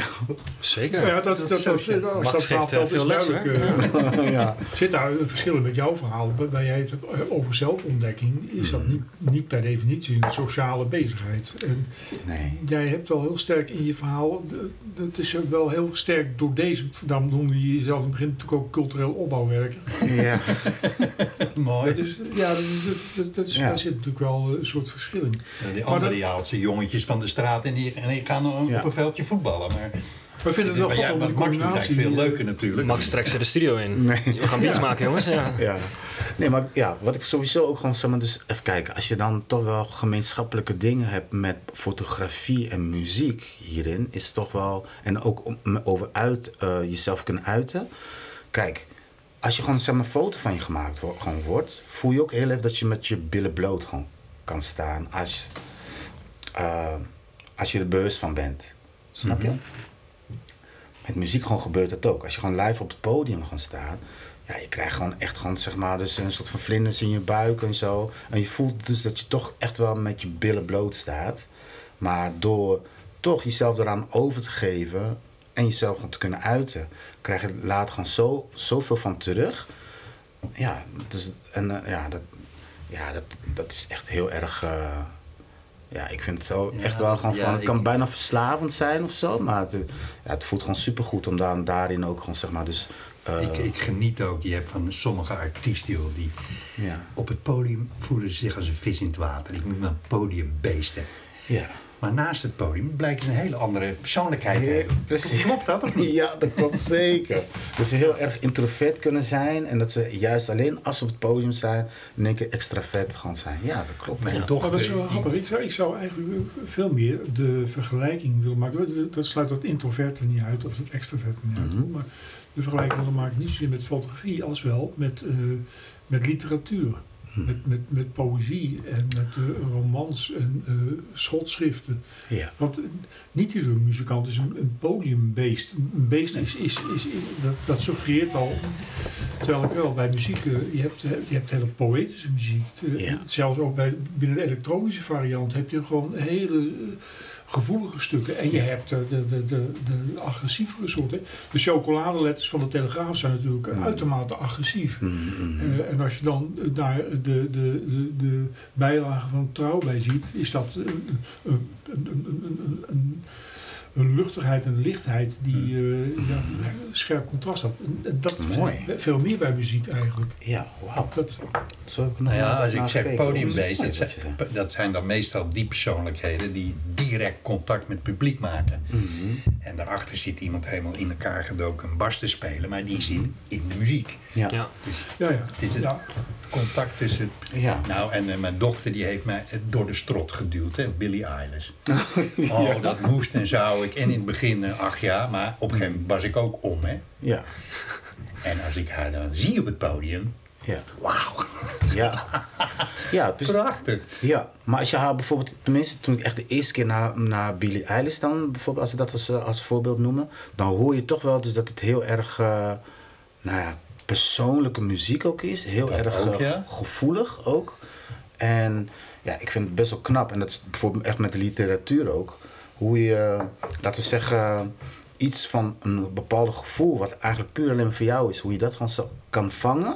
S4: Zeker.
S2: Ja, dat, dat, dat, dat,
S4: Max
S2: dat
S4: geeft, eh, veel
S2: is
S4: les,
S2: duidelijk, eh,
S3: ja,
S2: Zit daar een verschil met jouw verhaal? Waar jij het hebt over zelfontdekking, is dat niet, niet per definitie een sociale bezigheid. En
S3: nee.
S2: jij hebt wel heel sterk in je verhaal, dat is ook wel heel sterk door deze, daarom noemde je jezelf in het begin natuurlijk ook cultureel opbouwwerker.
S3: Ja,
S1: mooi.
S2: Dat is, ja, dat, dat, dat is,
S3: Ja.
S2: daar zit natuurlijk wel een soort verschil in.
S1: Ja, die andere die haalt ze jongetjes van de straat en die, en die gaan op
S3: Ja.
S1: een veldje voetballen. Maar,
S2: Maar ik vind het wel grappig om
S1: is
S2: combinatie.
S1: veel leuker natuurlijk.
S4: Max trekt ze de studio in.
S3: Nee.
S4: We gaan beats maken, jongens. Ja.
S3: ja. Nee, maar ja, wat ik sowieso ook gewoon zeg maar, dus even kijken. Als je dan toch wel gemeenschappelijke dingen hebt met fotografie en muziek hierin, is toch wel, en ook om, over uit, eh, jezelf kunnen uiten. Kijk, als je gewoon zeg maar, een foto van je gemaakt wo- gewoon wordt, voel je ook heel even dat je met je billen bloot gewoon kan staan als, eh, als je er bewust van bent. Snap je?
S1: Mhm.
S3: Met muziek gewoon gebeurt dat ook. Als je gewoon live op het podium gaat staan, ja, je krijgt gewoon echt gewoon, zeg maar, dus een soort van vlinders in je buik en zo. En je voelt dus dat je toch echt wel met je billen bloot staat. Maar door toch jezelf eraan over te geven en jezelf gewoon te kunnen uiten, krijg je later gewoon zo, zoveel van terug. Ja, dus, en, eh, ja, dat, ja dat, dat is echt heel erg. eh, ja, ik vind het zo
S1: Ja,
S3: echt wel gewoon
S1: ja,
S3: van. Het kan
S1: ik-
S3: bijna verslavend zijn of zo, maar het, ja, het voelt gewoon supergoed om dan daarin ook gewoon zeg maar dus. eh,
S1: Ik, ik geniet ook, je hebt van sommige artiesten joh, die
S3: ja,
S1: op het podium voelen ze zich als een vis in het water. Ik noem dat podiumbeesten.
S3: ja.
S1: Maar naast het podium blijkt ze een hele andere persoonlijkheid te hebben.
S3: precies.
S1: Klopt dat of niet?
S3: Ja, dat klopt zeker. Dat ze heel erg introvert kunnen zijn en dat ze juist alleen als ze op het podium zijn, in één keer extravert gaan zijn. Ja, dat klopt.
S1: Mijn
S3: Ja.
S2: Maar
S1: dochter,
S2: dat is wel grappig. Ik zou, ik zou eigenlijk veel meer de vergelijking willen maken. Dat- Dat sluit dat introverte niet uit of dat extraverte niet uit.
S3: Mhm.
S2: Maar de vergelijking willen maken niet zozeer met fotografie als wel met, eh, met literatuur.
S3: Mhm.
S2: Met, met, met poëzie en met eh, romans en eh, schotschriften.
S3: Ja.
S2: Want eh, niet iedere muzikant is een, een podiumbeest. Een beest is, is, is, dat, dat suggereert al. Terwijl ik wel bij muziek, je, hebt, je hebt hele poëtische muziek.
S3: Ja.
S2: Zelfs ook bij, binnen de elektronische variant heb je gewoon hele gevoelige stukken. En je hebt eh, de, de, de, de agressievere soorten. De chocoladeletters van de Telegraaf zijn natuurlijk
S3: Mm.
S2: uitermate agressief.
S3: Mm, mm.
S2: Eh, en als je dan eh, daar de, de, de, de bijlage van trouw bij ziet, is dat een, een, een, een, een, luchtigheid en lichtheid die eh, ja, scherp contrast had. En Dat
S3: Hmm. Mooi.
S2: veel meer bij muziek eigenlijk.
S3: Ja, wauw.
S2: Dat,
S3: Zo heb ik nog
S1: Nou ja, als ik zeg podiumbeest,
S3: Dat
S1: zijn, dat zijn dan meestal die persoonlijkheden die direct contact met het publiek maken.
S3: Mhm.
S1: En daarachter zit iemand helemaal in elkaar gedoken een bas te spelen, maar die zit in de muziek.
S3: Ja.
S4: Ja.
S1: Dus
S2: ja, ja.
S1: het is het
S2: ja.
S1: contact tussen...
S3: Ja.
S1: Nou, en eh, mijn dochter die heeft mij door de strot geduwd, hè, Billie Eilish. Oh, dat moest en zou ik. En in het begin, eh, ach ja, maar op een gegeven moment was ik ook om, hè.
S3: Ja.
S1: En als ik haar dan zie op het podium,
S3: Ja.
S1: wauw,
S3: Ja. Ja, dus,
S1: prachtig.
S3: ja, maar als je haar bijvoorbeeld, tenminste toen ik echt de eerste keer naar, naar Billie Eilish dan, bijvoorbeeld als we dat als, eh, als voorbeeld noemen, dan hoor je toch wel dus dat het heel erg, eh, nou ja, persoonlijke muziek ook is. Heel
S1: Dat
S3: erg
S1: ook, ja.
S3: gevoelig ook. En ja, ik vind het best wel knap. En dat is bijvoorbeeld echt met de literatuur ook. Hoe je, laten we zeggen, iets van een bepaalde gevoel, wat eigenlijk puur alleen voor jou is, hoe je dat gewoon zo kan vangen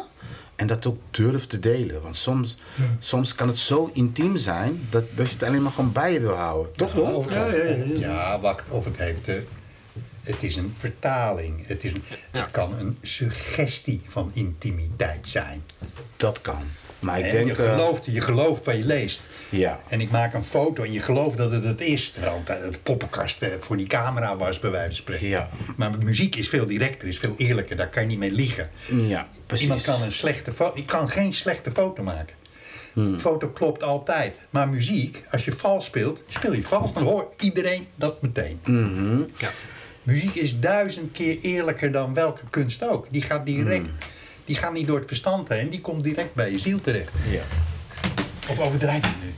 S3: en dat ook durft te delen. Want soms,
S2: Ja.
S3: soms kan het zo intiem zijn dat, dat je het alleen maar gewoon bij je wil houden. Toch
S1: Ja,
S3: wel?
S2: Ja, ja, ja,
S1: wacht, of het heeft de, het is een vertaling. Het, is een,
S4: Ja.
S1: het kan een suggestie van intimiteit zijn.
S3: Dat kan. Maar ik denk,
S1: je,
S3: eh,
S1: gelooft, je gelooft wat je leest.
S3: Ja,
S1: En ik maak een foto en je gelooft dat het het is. Terwijl het het poppenkast eh, voor die camera was, bij wijze van spreken.
S3: ja,
S1: Maar muziek is veel directer, is veel eerlijker. Daar kan je niet mee liegen.
S3: ja, precies.
S1: Iemand kan een slechte foto, ik kan geen slechte foto maken.
S3: Hmm.
S1: De foto klopt altijd. Maar muziek, als je vals speelt, speel je vals, dan hoort iedereen dat meteen.
S3: Mhm.
S4: Ja.
S1: Muziek is duizend keer eerlijker dan welke kunst ook. Die gaat direct,
S3: Hmm.
S1: die gaat niet door het verstand heen, die komt direct bij je ziel terecht.
S3: Ja.
S1: Of overdrijf nu?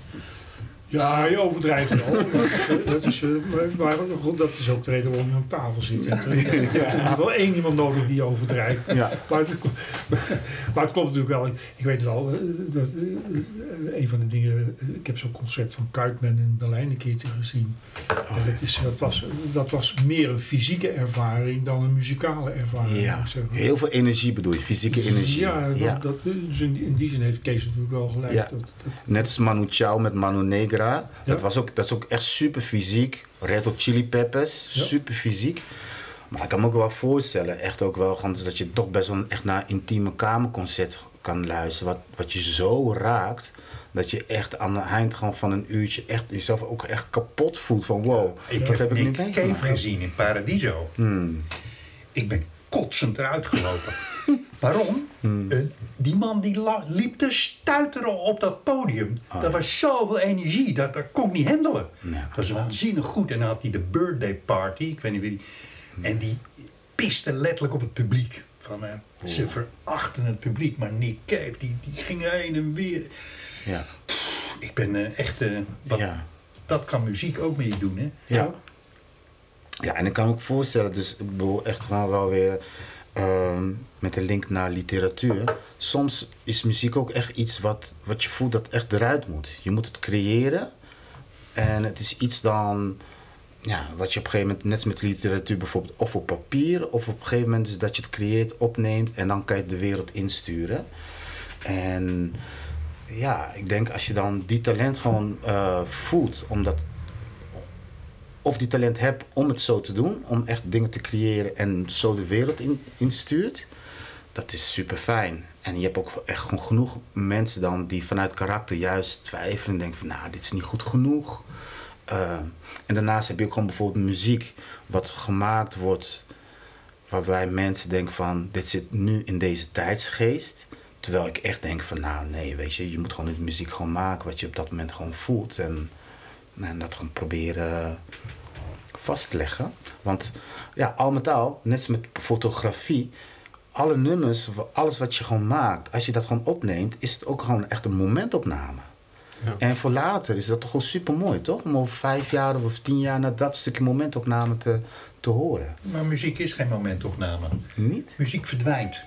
S2: Ja, je overdrijft wel. Dat, dat, is, eh, maar, goed, dat is ook de reden waarom je aan tafel zit. Je hebt, je hebt wel één iemand nodig die overdrijft.
S3: Ja.
S2: Maar, het, maar het klopt natuurlijk wel. Ik, weet wel, eh, dat, eh, een van de dingen, ik heb zo'n concert van Kuitman in Berlijn een keertje gezien. En dat, is, dat, was, dat was meer een fysieke ervaring dan een muzikale ervaring.
S3: Ja, heel veel energie bedoel je, fysieke energie.
S2: Ja, dat,
S3: Ja.
S2: Dus in, die- in die zin heeft Kees natuurlijk wel gelijk.
S3: Net als Manu Chao met Manu Negra. Dat, was ook, dat is ook echt super fysiek. Red Hot Chili Peppers, super fysiek. Maar ik kan me ook wel voorstellen, echt ook wel, dat je toch best wel echt naar een intieme kamerconcert kan luisteren. Wat, wat je zo raakt, dat je echt aan het eind gewoon van een uurtje echt jezelf ook echt kapot voelt van wow,
S1: Ik
S3: wat
S1: heb
S3: heb ik
S1: Cave gezien in Paradiso.
S3: Hmm.
S1: Ik ben kotsend eruit gelopen. Waarom?
S3: Hmm.
S1: Eh, die man die liep te stuiteren op dat podium.
S3: Ah,
S1: dat
S3: ja.
S1: was zoveel energie, dat, dat kon ik niet handelen.
S3: Ja.
S1: Dat was waanzinnig goed. En dan had hij de birthday party, ik weet niet wie die... En die piste letterlijk op het publiek. Van, eh, ze verachten het publiek, maar Nick Cave, die, die ging heen en weer.
S3: Ja.
S1: ik ben eh, echt, wat,
S3: Ja.
S1: dat kan muziek ook met je doen, hè?
S3: Ja. Ja, en ik kan me ook voorstellen, dus ik bedoel echt gewoon wel weer ehm, met een link naar literatuur. Soms is muziek ook echt iets wat, wat je voelt dat echt eruit moet. Je moet het creëren. En het is iets dan, ja, wat je op een gegeven moment, net met literatuur bijvoorbeeld, of op papier, of op een gegeven moment is dat je het creëert, opneemt en dan kan je het de wereld insturen. En ja, ik denk als je dan die talent gewoon eh, voelt, omdat of die talent hebt om het zo te doen, om echt dingen te creëren en zo de wereld in, instuurt, dat is super fijn. En je hebt ook echt gewoon genoeg mensen dan die vanuit karakter juist twijfelen en denken van nou, dit is niet goed genoeg. Uh, en daarnaast heb je ook gewoon bijvoorbeeld muziek wat gemaakt wordt waarbij mensen denken van dit zit nu in deze tijdsgeest. Terwijl ik echt denk van nou nee, weet je, je moet gewoon de muziek gewoon maken wat je op dat moment gewoon voelt. En, en dat gewoon proberen vast te leggen. Want ja, al met al, net als met fotografie, alle nummers, alles wat je gewoon maakt, als je dat gewoon opneemt, is het ook gewoon echt een momentopname. Ja. En voor later is dat toch gewoon super mooi, toch? Om over vijf jaar of tien jaar naar dat stukje momentopname te, te horen.
S1: Maar muziek is geen momentopname.
S3: Niet?
S1: Muziek verdwijnt.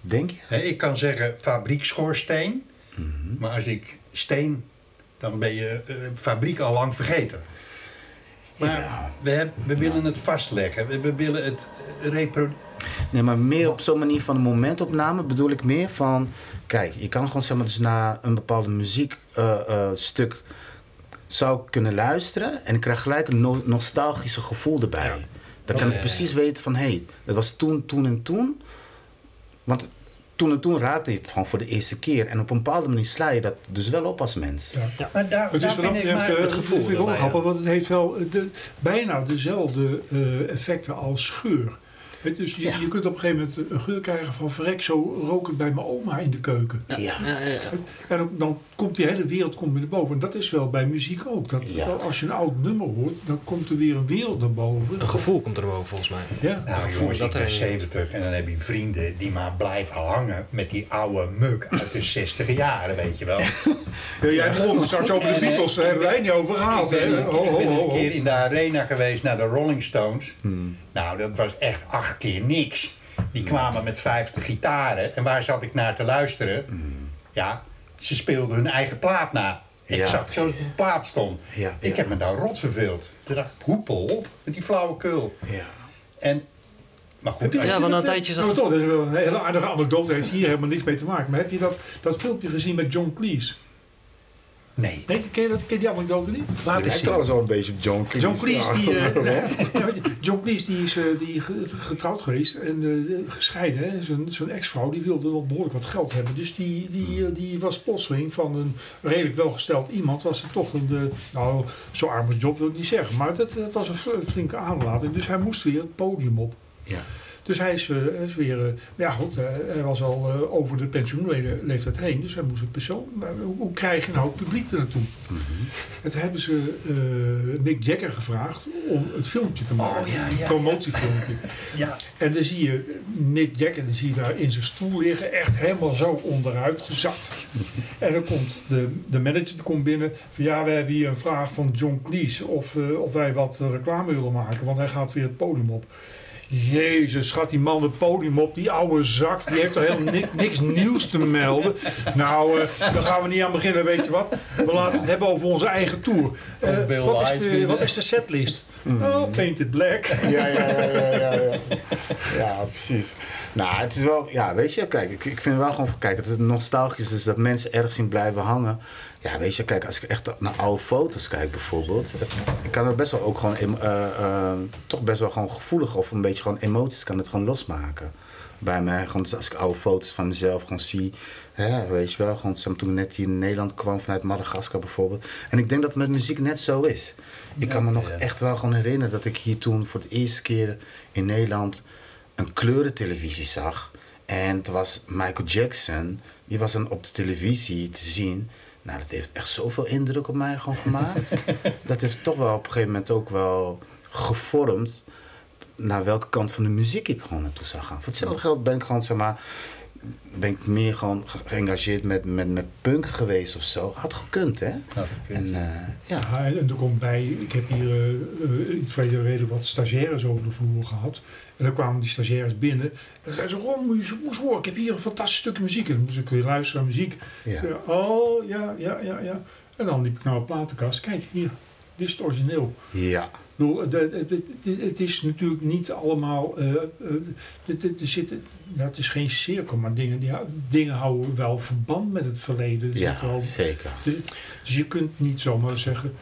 S3: Denk je?
S1: Ik kan zeggen fabriekschoorsteen, mm -hmm. maar als ik steen, dan ben je uh, fabriek al lang vergeten. Maar ja. we, hebben, we willen het vastleggen, we, we willen het reproduceren.
S3: Nee, maar meer op zo'n manier van een momentopname bedoel ik meer van... Kijk, je kan gewoon zeg maar dus naar een bepaalde muziekstuk uh, uh, zou kunnen luisteren... en ik krijg gelijk een no nostalgische gevoel erbij. Ja. Dan kan oh, ik ja, precies weten van, hé, hey, dat was toen, toen en toen. Want toen en toen raakte je het gewoon voor de eerste keer. En op een bepaalde manier sla je dat dus wel op als mens.
S2: Ja. Ja. Maar daar, het is betreft uh, het gevoel. Ook grappig, want het heeft wel de, bijna dezelfde uh, effecten als geur. Dus je, ja. je, kunt op een gegeven moment een geur krijgen van verrek, zo rook het bij mijn oma in de keuken.
S3: Ja. Ja,
S2: en dan, dan, komt die hele wereld komt weer naar boven. En dat is wel bij muziek ook. Dat, Als je een oud nummer hoort, dan komt er weer een wereld naar boven.
S4: Een gevoel komt er boven volgens mij.
S1: Ja. Nou, gevoel jongens, dat ik ben 70 en dan heb je vrienden die maar blijven hangen met die oude muk uit de 60 jaren, weet je wel.
S2: ja, jij begon straks over de Beatles, daar hebben wij niet over gehad.
S1: Ik ben, ik, ik ben een keer in de arena geweest naar de Rolling Stones. Hmm. Nou, dat was echt acht keer niks. Die kwamen met 50 gitaren. En waar zat ik naar te luisteren? Mm. Ja, ze speelden hun eigen plaat na. Exact ja, zoals de plaat stond.
S3: Ja,
S1: ik heb me daar rot verveeld. Toen dacht ik, hoepel op met die flauwekul.
S3: Ja.
S1: En, maar goed.
S4: Ja, want een tijdje zat...
S2: Nou, toch, dat is wel een hele aardige anekdote. heeft hier helemaal niks mee te maken. Maar heb je dat, dat filmpje gezien met John Cleese?
S1: Nee.
S2: nee. Ken je, dat, ken je die anekdote niet?
S3: Laat eens trouwens wel een beetje op John Cleese.
S2: John Cleese, die, uh, John Cleese die is uh, die getrouwd geweest en uh, gescheiden. Zijn, ex-vrouw die wilde nog behoorlijk wat geld hebben. Dus die, die, die was plotseling van een redelijk welgesteld iemand. Was het toch een, nou zo arm als job wil ik niet zeggen. Maar dat, dat was een flinke aanlating. Dus hij moest weer het podium op.
S3: Ja.
S2: Dus hij is, is weer, uh, ja goed, uh, hij was al over de pensioenleeftijd heen, dus hij moest een persoon. Maar hoe, hoe krijg je nou het publiek er naartoe? Mm -hmm. Het hebben ze Mick Jagger gevraagd om het filmpje te maken,
S1: oh, ja, ja,
S2: een promotiefilmpje.
S1: ja.
S2: En dan zie je Mick Jagger, dan zie je daar in zijn stoel liggen, echt helemaal zo onderuit gezakt. en dan komt de, de manager komt binnen van ja, we hebben hier een vraag van John Cleese of, of wij wat reclame willen maken, want hij gaat weer het podium op. Jezus, gaat die man het podium op, die oude zak, die heeft toch helemaal niks, niks nieuws te melden. Nou, uh, daar gaan we niet aan beginnen, weet je wat. We laten het hebben over onze eigen tour. Uh, wat, is de, wat is de setlist? Mm. Oh, Painted Black.
S3: Ja, ja, ja, ja, ja, ja. Ja, precies. Nou, het is wel, ja, weet je, kijk, ik, ik vind wel gewoon, kijk, het nostalgisch is dat mensen ergens in blijven hangen. Ja, weet je, kijk, als ik echt naar oude foto's kijk bijvoorbeeld, ik kan er best wel ook gewoon, uh, uh, toch best wel gewoon gevoelig of een beetje gewoon emoties kan het gewoon losmaken. Bij mij, gewoon als ik oude foto's van mezelf gewoon zie, hè, weet je wel, gewoon toen ik net hier in Nederland kwam vanuit Madagaskar bijvoorbeeld. En ik denk dat het met muziek net zo is. Ik kan me nog echt wel gewoon herinneren dat ik hier toen voor de eerste keer in Nederland een kleurentelevisie zag. En het was Michael Jackson, die was dan op de televisie te zien. Nou, dat heeft echt zoveel indruk op mij gewoon gemaakt. dat heeft toch wel op een gegeven moment ook wel gevormd naar welke kant van de muziek ik gewoon naartoe zou gaan. Voor hetzelfde geld ben ik gewoon, zeg maar, ben ik meer gewoon ge- geëngageerd met, met, met punk geweest of zo. Had gekund, hè? En eh, ja.
S2: Ja, en, en er komt bij, ik heb hier in het verleden redelijk wat stagiaires over de vloer gehad. En dan kwamen die stagiaires binnen. En dan zeiden ze, Ron, je moest horen, ik heb hier een fantastisch stukje muziek. En dan moest ik weer luisteren naar muziek.
S3: Ja.
S2: Zei, oh, ja, ja, ja, ja. En dan liep ik naar een platenkast. Kijk, hier, dit is het origineel.
S3: Ja.
S2: Het, het, het, het- het is natuurlijk niet allemaal. het, het- er zitten, ja, het is geen cirkel, maar dingen, die, dingen houden wel verband met het verleden. Er
S3: Ja,
S2: wel,
S3: zeker.
S2: dus, dus je kunt niet zomaar zeggen.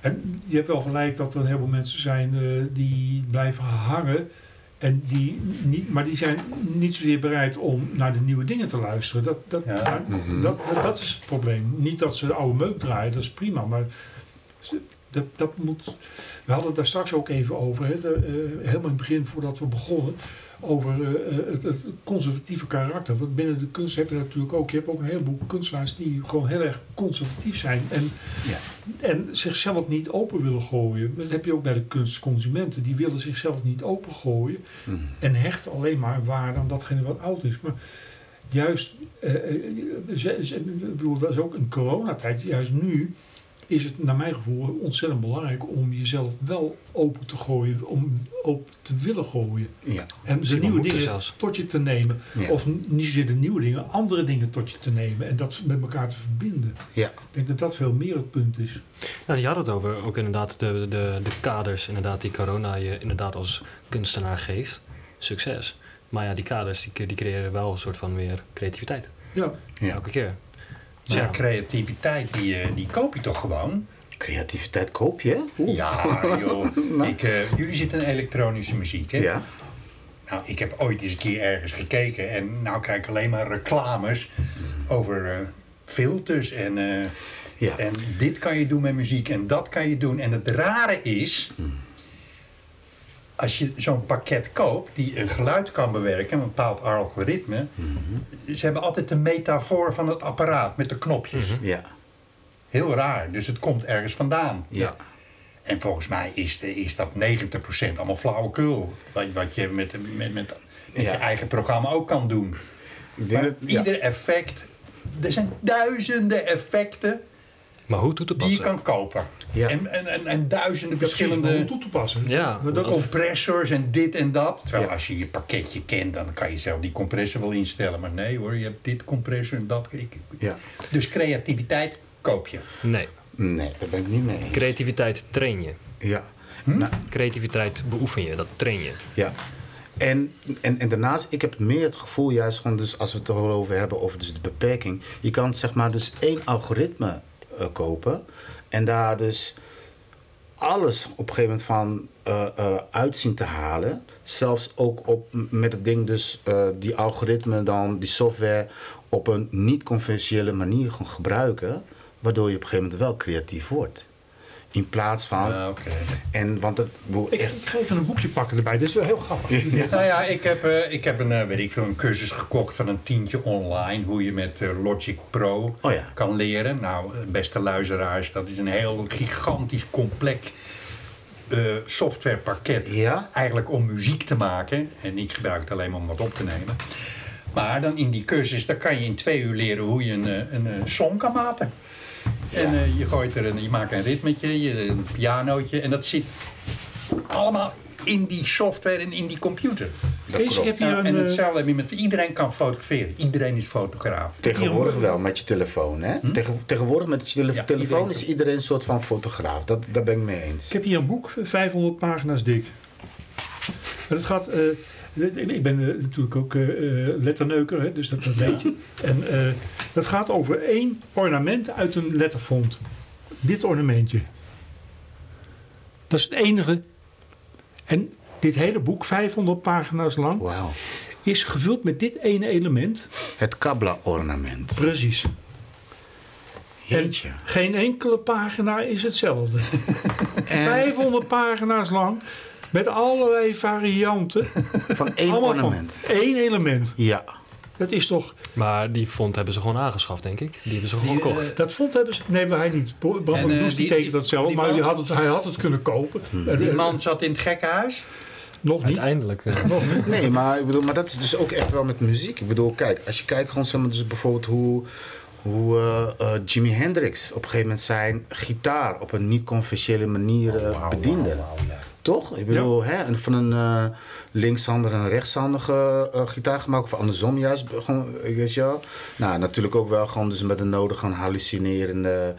S2: En je hebt wel gelijk dat er een heleboel mensen zijn eh, die blijven hangen. En die niet, maar die zijn niet zozeer bereid om naar de nieuwe dingen te luisteren. Dat, dat,
S1: Ja.
S2: maar
S3: Mhm.
S2: dat, dat, dat is het probleem. Niet dat ze de oude meuk draaien, dat is prima. Maar ze- dat, dat moet. We hadden het daar straks ook even over. Hè, de, eh, helemaal in het begin, voordat we begonnen. Over eh, eh, het, het conservatieve karakter. Want binnen de kunst heb je natuurlijk ook. Je hebt ook een heleboel kunstenaars die gewoon heel erg conservatief zijn. En,
S3: Ja.
S2: en zichzelf niet open willen gooien. Dat heb je ook bij de kunstconsumenten. Die willen zichzelf niet open gooien.
S3: Mhm.
S2: En hechten alleen maar waarde aan datgene wat oud is. Maar juist, eh, ik bedoel, dat is ook een coronatijd. Juist nu is het naar mijn gevoel ontzettend belangrijk om jezelf wel open te gooien. Om open te willen gooien.
S3: Ja.
S2: En de nieuwe dingen
S4: zelfs.
S2: tot je te nemen.
S3: Ja.
S2: Of niet zozeer de nieuwe dingen, andere dingen tot je te nemen. En dat met elkaar te verbinden.
S3: Ja.
S2: Ik denk dat dat veel meer het punt is.
S4: Nou, je had het over ook inderdaad de, de, de kaders inderdaad die corona je inderdaad als kunstenaar geeft. Succes. Maar ja, die kaders die, die creëren wel een soort van weer creativiteit.
S2: Ja,
S3: Ja.
S4: Elke keer. Dus ja,
S1: creativiteit, die, eh, die koop je toch gewoon?
S3: Creativiteit koop je, hè? Oeh.
S1: Ja, joh. Ik, eh, jullie zitten in elektronische muziek, hè?
S3: Ja.
S1: Nou, ik heb ooit eens een keer ergens gekeken en nou krijg ik alleen maar reclames over eh, filters en,
S3: Ja.
S1: en dit kan je doen met muziek en dat kan je doen. En het rare is, als je zo'n pakket koopt die een geluid kan bewerken, een bepaald algoritme, ze hebben altijd de metafoor van het apparaat met de knopjes.
S3: Ja.
S1: Heel raar, dus het komt ergens vandaan.
S3: Ja.
S1: En volgens mij is, de, is dat 90% allemaal flauwekul. Wat, wat je met, met, met, met
S3: Ja.
S1: je eigen programma ook kan doen.
S3: Ik denk ja.
S1: ieder effect, er zijn duizenden effecten
S4: maar hoe toe te
S1: die je
S4: passen?
S1: kan kopen.
S3: Ja.
S1: En, en, en, en duizenden
S2: verschillende om
S1: verschillende
S2: toe te passen.
S4: Ja,
S2: dat-
S1: compressors en dit en dat. Terwijl
S3: Ja.
S1: als je je pakketje kent, dan kan je zelf die compressor wel instellen. Maar nee hoor, je hebt dit compressor en dat. Ik,
S3: Ja.
S1: dus creativiteit koop je.
S4: Nee,
S3: Nee, daar ben ik niet mee eens.
S4: creativiteit train je.
S3: Ja.
S1: Hm?
S3: Nou,
S4: Creativiteit beoefen je, dat train je.
S3: Ja. En, en, en daarnaast, ik heb meer het gevoel juist gewoon, dus als we het erover hebben, over dus de beperking. Je kan zeg maar dus één algoritme eh, kopen en daar dus alles op een gegeven moment van eh, eh, uitzien te halen. Zelfs ook op, met het ding dus die algoritme dan, die software op een niet conventionele manier gaan gebruiken. Waardoor je op een gegeven moment wel creatief wordt. In plaats van,
S1: Ah, oké.
S3: en want het, ik echt,
S2: ik ga even een boekje pakken erbij. Dat is wel heel grappig.
S1: Nou ja, ik heb, eh, ik heb een, eh, weet ik veel, een cursus gekocht van een tientje online. Hoe je met eh, Logic Pro
S3: Oh ja.
S1: kan leren. Nou, beste luisteraars, dat is een heel gigantisch complex eh, softwarepakket.
S3: Ja?
S1: Eigenlijk om muziek te maken. En ik gebruik het alleen maar om wat op te nemen. Maar dan in die cursus, dan kan je in twee uur leren hoe je een, een, eh, song kan maken. En
S3: Ja.
S1: eh, je gooit er een, je maakt een ritmetje, je, een pianootje. En dat zit allemaal in die software en in die computer.
S3: dat
S2: Kees, ik
S3: klopt.
S2: heb hier
S1: Ja,
S2: een,
S1: en
S2: eh,
S1: hetzelfde heb je met iedereen kan fotograferen. Iedereen is fotograaf.
S3: Tegenwoordig wel, met je telefoon. Hè? Tegen, tegenwoordig met je tele-
S1: Ja,
S3: telefoon
S1: iedereen
S3: is iedereen een soort van fotograaf. Dat, daar ben ik mee eens.
S2: Ik heb hier een boek, 500 pagina's dik. En het gaat, eh, ik ben eh, natuurlijk ook eh, eh, letterneuker, hè, dus dat, dat weet je. En dat gaat over één ornament uit een letterfont. Dit ornamentje. Dat is het enige. En dit hele boek, 500 pagina's lang, is gevuld met dit ene element.
S3: Het Kabla-ornament.
S2: Precies.
S3: Jeetje.
S2: Geen enkele pagina is hetzelfde.
S3: En
S2: 500 pagina's lang met allerlei varianten.
S3: van één
S2: allemaal
S3: ornament.
S2: van één element.
S3: Ja.
S2: Dat is toch.
S4: Maar die font hebben ze gewoon aangeschaft, denk ik. Die hebben ze gewoon
S1: Die, eh,
S4: gekocht.
S2: Dat vond hebben ze. Nee, maar hij niet. Bram van
S1: eh,
S2: die tekent dat zelf,
S1: die
S2: maar
S1: man-
S2: die had het, hij had het kunnen kopen. En,
S1: Die man zat in het gekkenhuis.
S2: Nog niet.
S4: Uiteindelijk. eh,
S3: Nee, maar ik bedoel, maar dat is dus ook echt wel met muziek. Ik bedoel, kijk, als je kijkt gewoon zeg maar, dus bijvoorbeeld hoe, hoe eh, eh, Jimi Hendrix op een gegeven moment zijn gitaar op een niet conventionele manier eh, bediende. Toch? Ik bedoel, hè, en van een linkshandige en een rechtshandige gitaar gemaakt, of andersom juist, gewoon, weet je wel. Nou, natuurlijk ook wel gewoon dus met de nodige hallucinerende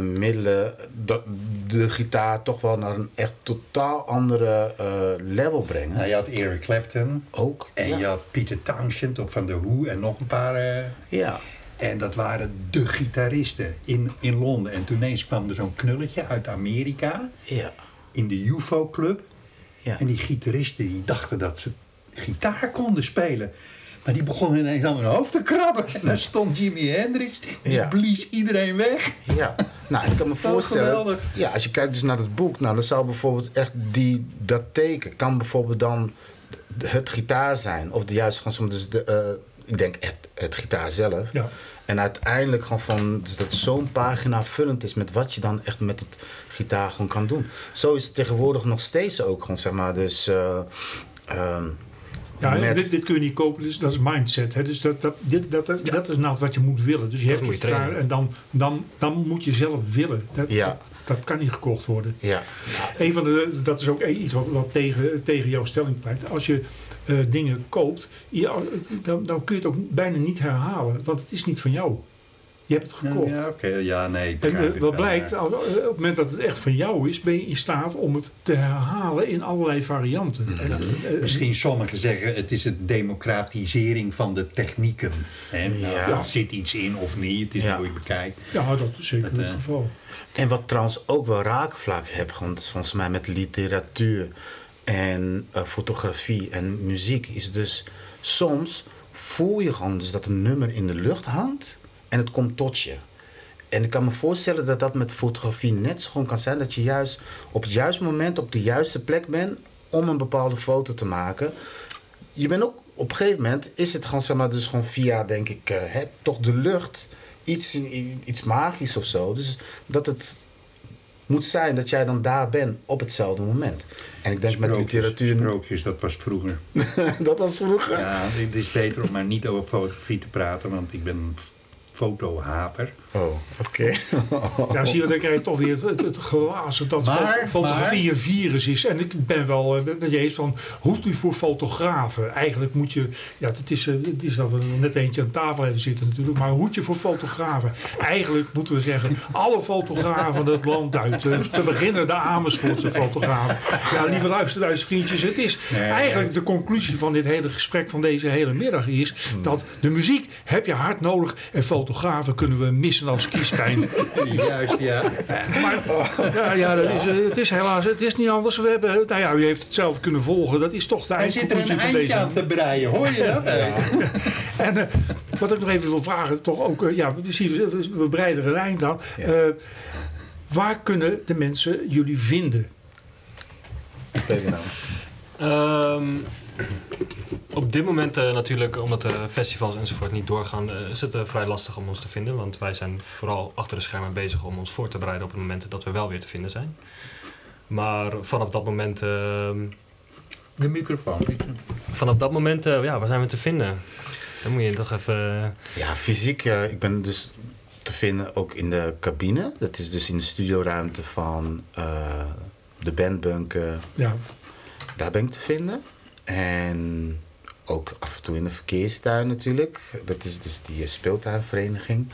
S3: middelen, dat de gitaar toch wel naar een echt totaal andere level brengen.
S1: Nou, je had Eric Clapton
S3: Ook.
S1: en
S3: ja.
S1: je had Peter Townshend of van The Who en nog een paar.
S3: ja.
S1: En dat waren de gitaristen in, in Londen. En toen ineens kwam er zo'n knulletje uit Amerika
S3: Ja.
S1: in de UFO Club.
S3: Ja.
S1: En die gitaristen die dachten dat ze gitaar konden spelen. Maar die begonnen ineens aan hun hoofd te krabben. En daar stond Jimi Hendrix. Die
S3: Ja.
S1: blies iedereen weg.
S3: Ja, nou, ik kan me voorstellen.
S1: geweldig.
S3: Ja, als je kijkt dus naar het boek, nou, dan zou bijvoorbeeld echt die, dat teken, kan bijvoorbeeld dan het gitaar zijn. Of de juiste, dus de, eh, ik denk het, het gitaar zelf.
S2: Ja.
S3: En uiteindelijk gewoon van, dus dat zo'n pagina vullend is met wat je dan echt met het gitaar gewoon kan doen. Zo is het tegenwoordig nog steeds ook gewoon, zeg maar, dus... eh, ehm,
S2: Ja,
S3: met-
S2: dit, dit kun je niet kopen, dus dat is mindset. Hè? Dus dat, dat, dit, dat, dat, dat is nou wat je moet willen. Dus je hebt je gitaar en dan, dan, dan moet je zelf willen. Dat,
S3: Ja.
S2: dat, dat kan niet gekocht worden.
S3: ja,
S2: Een van de, dat is ook iets wat, wat tegen, tegen jouw stelling pleit. Als je eh, dingen koopt, je, dan, dan kun je het ook bijna niet herhalen. Want het is niet van jou. Je hebt het gekocht.
S1: Ja, oké. Ja, nee. ik
S2: En eh, wat
S1: wel,
S2: blijkt, als- eh, op het moment dat het echt van jou is, ben je in staat om het te herhalen in allerlei varianten. En, eh,
S1: Misschien sommigen zeggen het is het democratisering van de technieken. Hè? Nou,
S3: Ja.
S1: Zit iets in of niet, het is
S3: Ja.
S1: je bekijkt.
S2: ja, dat is zeker
S1: Dat,
S2: het geval.
S3: En wat trouwens ook wel raakvlak heb, volgens mij met literatuur en fotografie en muziek, is dus soms voel je gewoon dus dat een nummer in de lucht hangt en het komt tot je. En ik kan me voorstellen dat dat met fotografie net zo gewoon kan zijn, dat je juist op het juiste moment op de juiste plek bent om een bepaalde foto te maken. Je bent ook op een gegeven moment is het gewoon zeg maar dus gewoon via denk ik eh, hè, toch de lucht iets iets magisch of zo. Dus dat het moet zijn dat jij dan daar bent op hetzelfde moment. En ik denk met literatuur
S1: Sprookjes, dat was vroeger.
S3: dat was vroeger.
S1: Ja, het is beter om maar niet over fotografie te praten, want ik ben fotohater.
S3: Oh, oké.
S2: Ja, zie je, dan krijg je toch weer het, het, het glazen dat
S1: Maar-
S2: fotografie een virus is. En ik ben wel eh, met je eens van, hoeft u voor fotografen? Eigenlijk moet je, ja, het is, eh, het is dat we er net eentje aan tafel hebben zitten natuurlijk, maar hoed je voor fotografen? Eigenlijk moeten we zeggen, alle fotografen het land uit. eh, te beginnen de Amersfoortse fotografen. Ja, lieve luisteraars, vriendjes, het is
S1: Nee,
S2: eigenlijk de conclusie van dit hele gesprek van deze hele middag is dat de muziek heb je hard nodig en fotografen kunnen we missen als kiespijn.
S1: Juist, ja.
S2: Maar ja, ja dat is, eh, het is helaas, het is niet anders. We hebben, nou ja, u heeft het zelf kunnen volgen. Dat is toch de
S1: Hij zit er
S2: eindconclusie
S1: een
S2: van
S1: eindje
S2: deze.
S1: aan te breien, hoor je dat?
S2: En eh, wat ik nog even wil vragen, toch ook, eh, ja, we, zien- we, breiden er een eind aan. Eh, waar kunnen de mensen jullie vinden?
S3: Ferdinand.
S4: Ehm, op dit moment eh, natuurlijk, omdat de festivals enzovoort niet doorgaan, eh, is het eh, vrij lastig om ons te vinden. Want wij zijn vooral achter de schermen bezig om ons voor te bereiden op het moment dat we wel weer te vinden zijn. Maar vanaf dat moment, ehm,
S1: De microfoon.
S4: vanaf dat moment eh, ja, waar zijn we te vinden? Dan moet je toch even...
S3: Ja, fysiek. ik ben dus te vinden ook in de cabine. Dat is dus in de studioruimte van eh, de bandbunker.
S2: Ja,
S3: Daar ben ik te vinden. En ook af en toe in de verkeerstuin natuurlijk. Dat is dus die eh, speeltuinvereniging.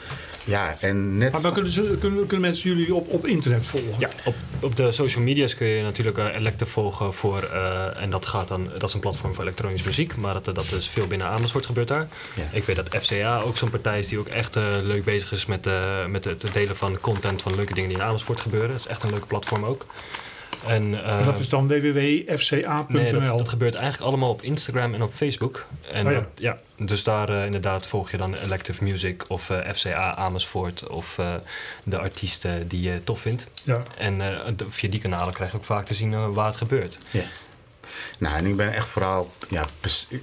S3: Ja, en net...
S2: maar dan kunnen, ze, kunnen, kunnen mensen jullie op, op internet volgen?
S4: Ja, op, op de social media's kun je natuurlijk uh, Electe volgen voor, uh, en dat gaat dan, dat is een platform voor elektronische muziek, maar dat, dat is veel binnen Amersfoort gebeurt daar.
S3: Ja.
S4: Ik weet dat FCA ook zo'n partij is die ook echt uh, leuk bezig is met, uh, met het delen van content van leuke dingen die in Amersfoort gebeuren. Dat is echt een leuke platform ook. En,
S2: en dat is dan www.fca.nl?
S4: Nee, dat, dat, gebeurt eigenlijk allemaal op Instagram en op Facebook. En
S2: oh, ja.
S4: Dat, ja, dus daar uh, inderdaad volg je dan Elective Music of uh, FCA Amersfoort of uh, de artiesten die je tof vindt.
S2: Ja.
S4: En uh, via die kanalen krijg je ook vaak te zien waar het gebeurt.
S3: Ja. Nou, en ik ben echt vooral, ja,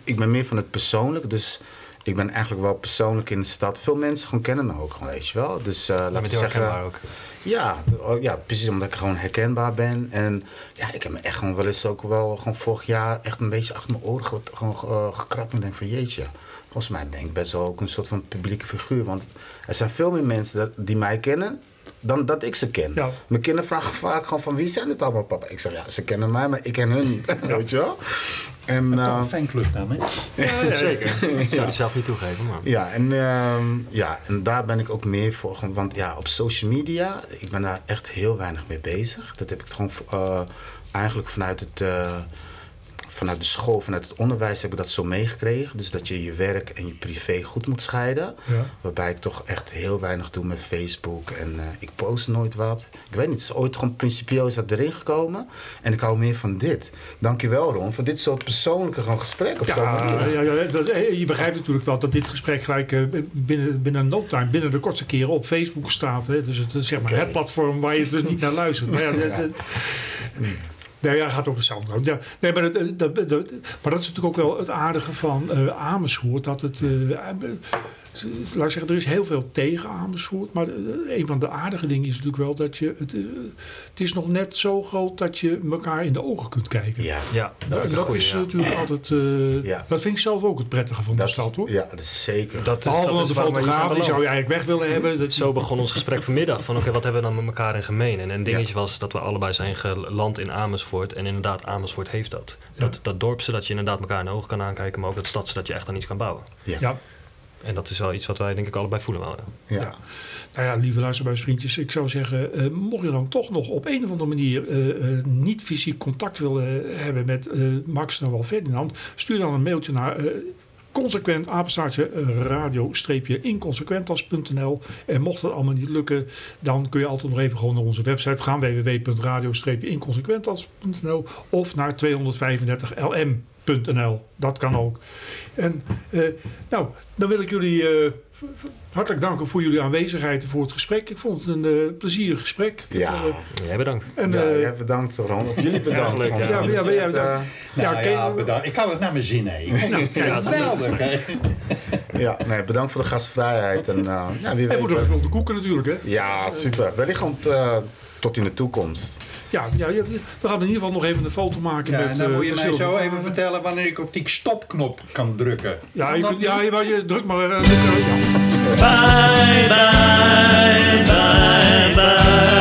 S3: ik ben meer van het persoonlijk. Dus ik ben eigenlijk wel persoonlijk in de stad. Veel mensen gewoon kennen me ook gewoon, weet je wel. Dus eh
S4: Dat
S3: laten we zeggen...
S4: ook.
S3: Ja, oh, ja, precies omdat ik gewoon herkenbaar ben. En ja, ik heb me echt gewoon wel eens ook wel gewoon vorig jaar echt een beetje achter mijn oren ge- gewoon eh, gekrapt. En denk van jeetje, volgens mij ben ik best wel ook een soort van publieke figuur. Want er zijn veel meer mensen dat, die mij kennen dan dat ik ze ken.
S2: Ja.
S3: Mijn kinderen vragen vaak gewoon van wie zijn het allemaal papa? Ik zeg ja, ze kennen mij, maar ik ken hun niet. Weet je wel? En,
S1: Toch
S3: eh,
S1: een fanclub dan, hè?
S4: Zeker. Ik zou die zelf niet toegeven, maar...
S3: ja, en, ehm, ja, en daar ben ik ook meer voor. gewoon- Want ja, op social media, ik ben daar echt heel weinig mee bezig. Dat heb ik gewoon eh, eigenlijk vanuit het. Vanuit de school, vanuit het onderwijs heb ik dat zo meegekregen. Dus dat je je werk en je privé goed moet scheiden.
S2: Ja.
S3: Waarbij ik toch echt heel weinig doe met Facebook. En eh, ik post nooit wat. Ik weet niet, het is ooit gewoon principieel is dat erin gekomen. En ik hou meer van dit. Dankjewel Ron, voor dit soort persoonlijke gewoon gesprekken.
S2: Ja, ja, ja, dat, eh, je begrijpt natuurlijk wel dat dit gesprek gelijk eh, binnen, binnen no time, binnen de kortste keren op Facebook staat. Hè? Dus het is zeg maar het platform waar je dus niet naar luistert. Maar ja, Nee, ja, gaat ook Soundcloud. Ja, nee, maar, dat, dat, dat- maar dat is natuurlijk ook wel het aardige van eh, Amersfoort. Dat het, eh, eh, laat ik zeggen, er is heel veel tegen Amersfoort. Maar eh, een van de aardige dingen is natuurlijk wel dat je, het, eh, het is nog net zo groot dat je elkaar in de ogen kunt kijken.
S3: Ja,
S4: Ja,
S2: Dat,
S4: dat is,
S2: dat
S4: een goeie,
S2: is
S4: ja.
S2: natuurlijk altijd, eh,
S3: Ja.
S2: dat vind ik zelf ook het prettige van
S3: dat
S2: de stad hoor.
S3: ja, dat is zeker.
S4: Dat is,
S2: Behalve
S4: dat
S2: de fotograaf, die zou je eigenlijk weg willen hebben. Dat,
S4: Zo begon ons gesprek vanmiddag. Van oké, wat hebben we dan met elkaar in gemeen? En een dingetje was dat we allebei zijn geland in Amersfoort. En inderdaad, Amersfoort heeft dat. Dat, dat dorp, zodat je inderdaad elkaar in de ogen kan aankijken. Maar ook dat stad, zodat je echt aan iets kan bouwen.
S2: ja,
S4: En dat is wel iets wat wij denk ik allebei voelen wel. ja.
S2: Nou ja, lieve luisterbuisvriendjes, ik zou zeggen, eh, mocht je dan toch nog op een of andere manier eh, eh, niet fysiek contact willen hebben met eh, Max en wel Ferdinand, stuur dan een mailtje naar eh, consequent apenstaartje radio-inconsequentas.nl en mocht dat allemaal niet lukken, dan kun je altijd nog even gewoon naar onze website gaan www.radio-inconsequentas.nl of naar 235lm.nl. Dat kan ook. En eh, nou, dan wil ik jullie eh, hartelijk danken voor jullie aanwezigheid en voor het gesprek. Ik vond het een eh, plezierig gesprek.
S3: Ja.
S2: Eh,
S4: Jij bedankt.
S2: en,
S3: ja, jij bedankt Ron. Of jullie bedankt.
S4: ja.
S2: Ja, ja, ja, ja.
S1: Nou
S2: Ja,
S1: ja,
S2: ken-
S1: bedankt. Ik had het naar mijn zin, hè. Ik vond het
S2: ja,
S1: geweldig.
S3: Ja, nee, bedankt voor de gastvrijheid. En, uh, ja, wie
S2: en
S3: weet,
S2: voor de, de koeken natuurlijk. Hè?
S3: ja, super. Wellicht ont, eh, tot in de toekomst.
S2: Ja, ja, ja, we gaan in ieder geval nog even een foto maken
S1: Ja,
S2: met
S1: en dan
S2: eh,
S1: moet je mij zo even vertellen wanneer ik op die stopknop kan drukken.
S2: Ja, je, kunt- ja, je, druk maar. ja.
S6: Bye, bye, bye, bye. Bye,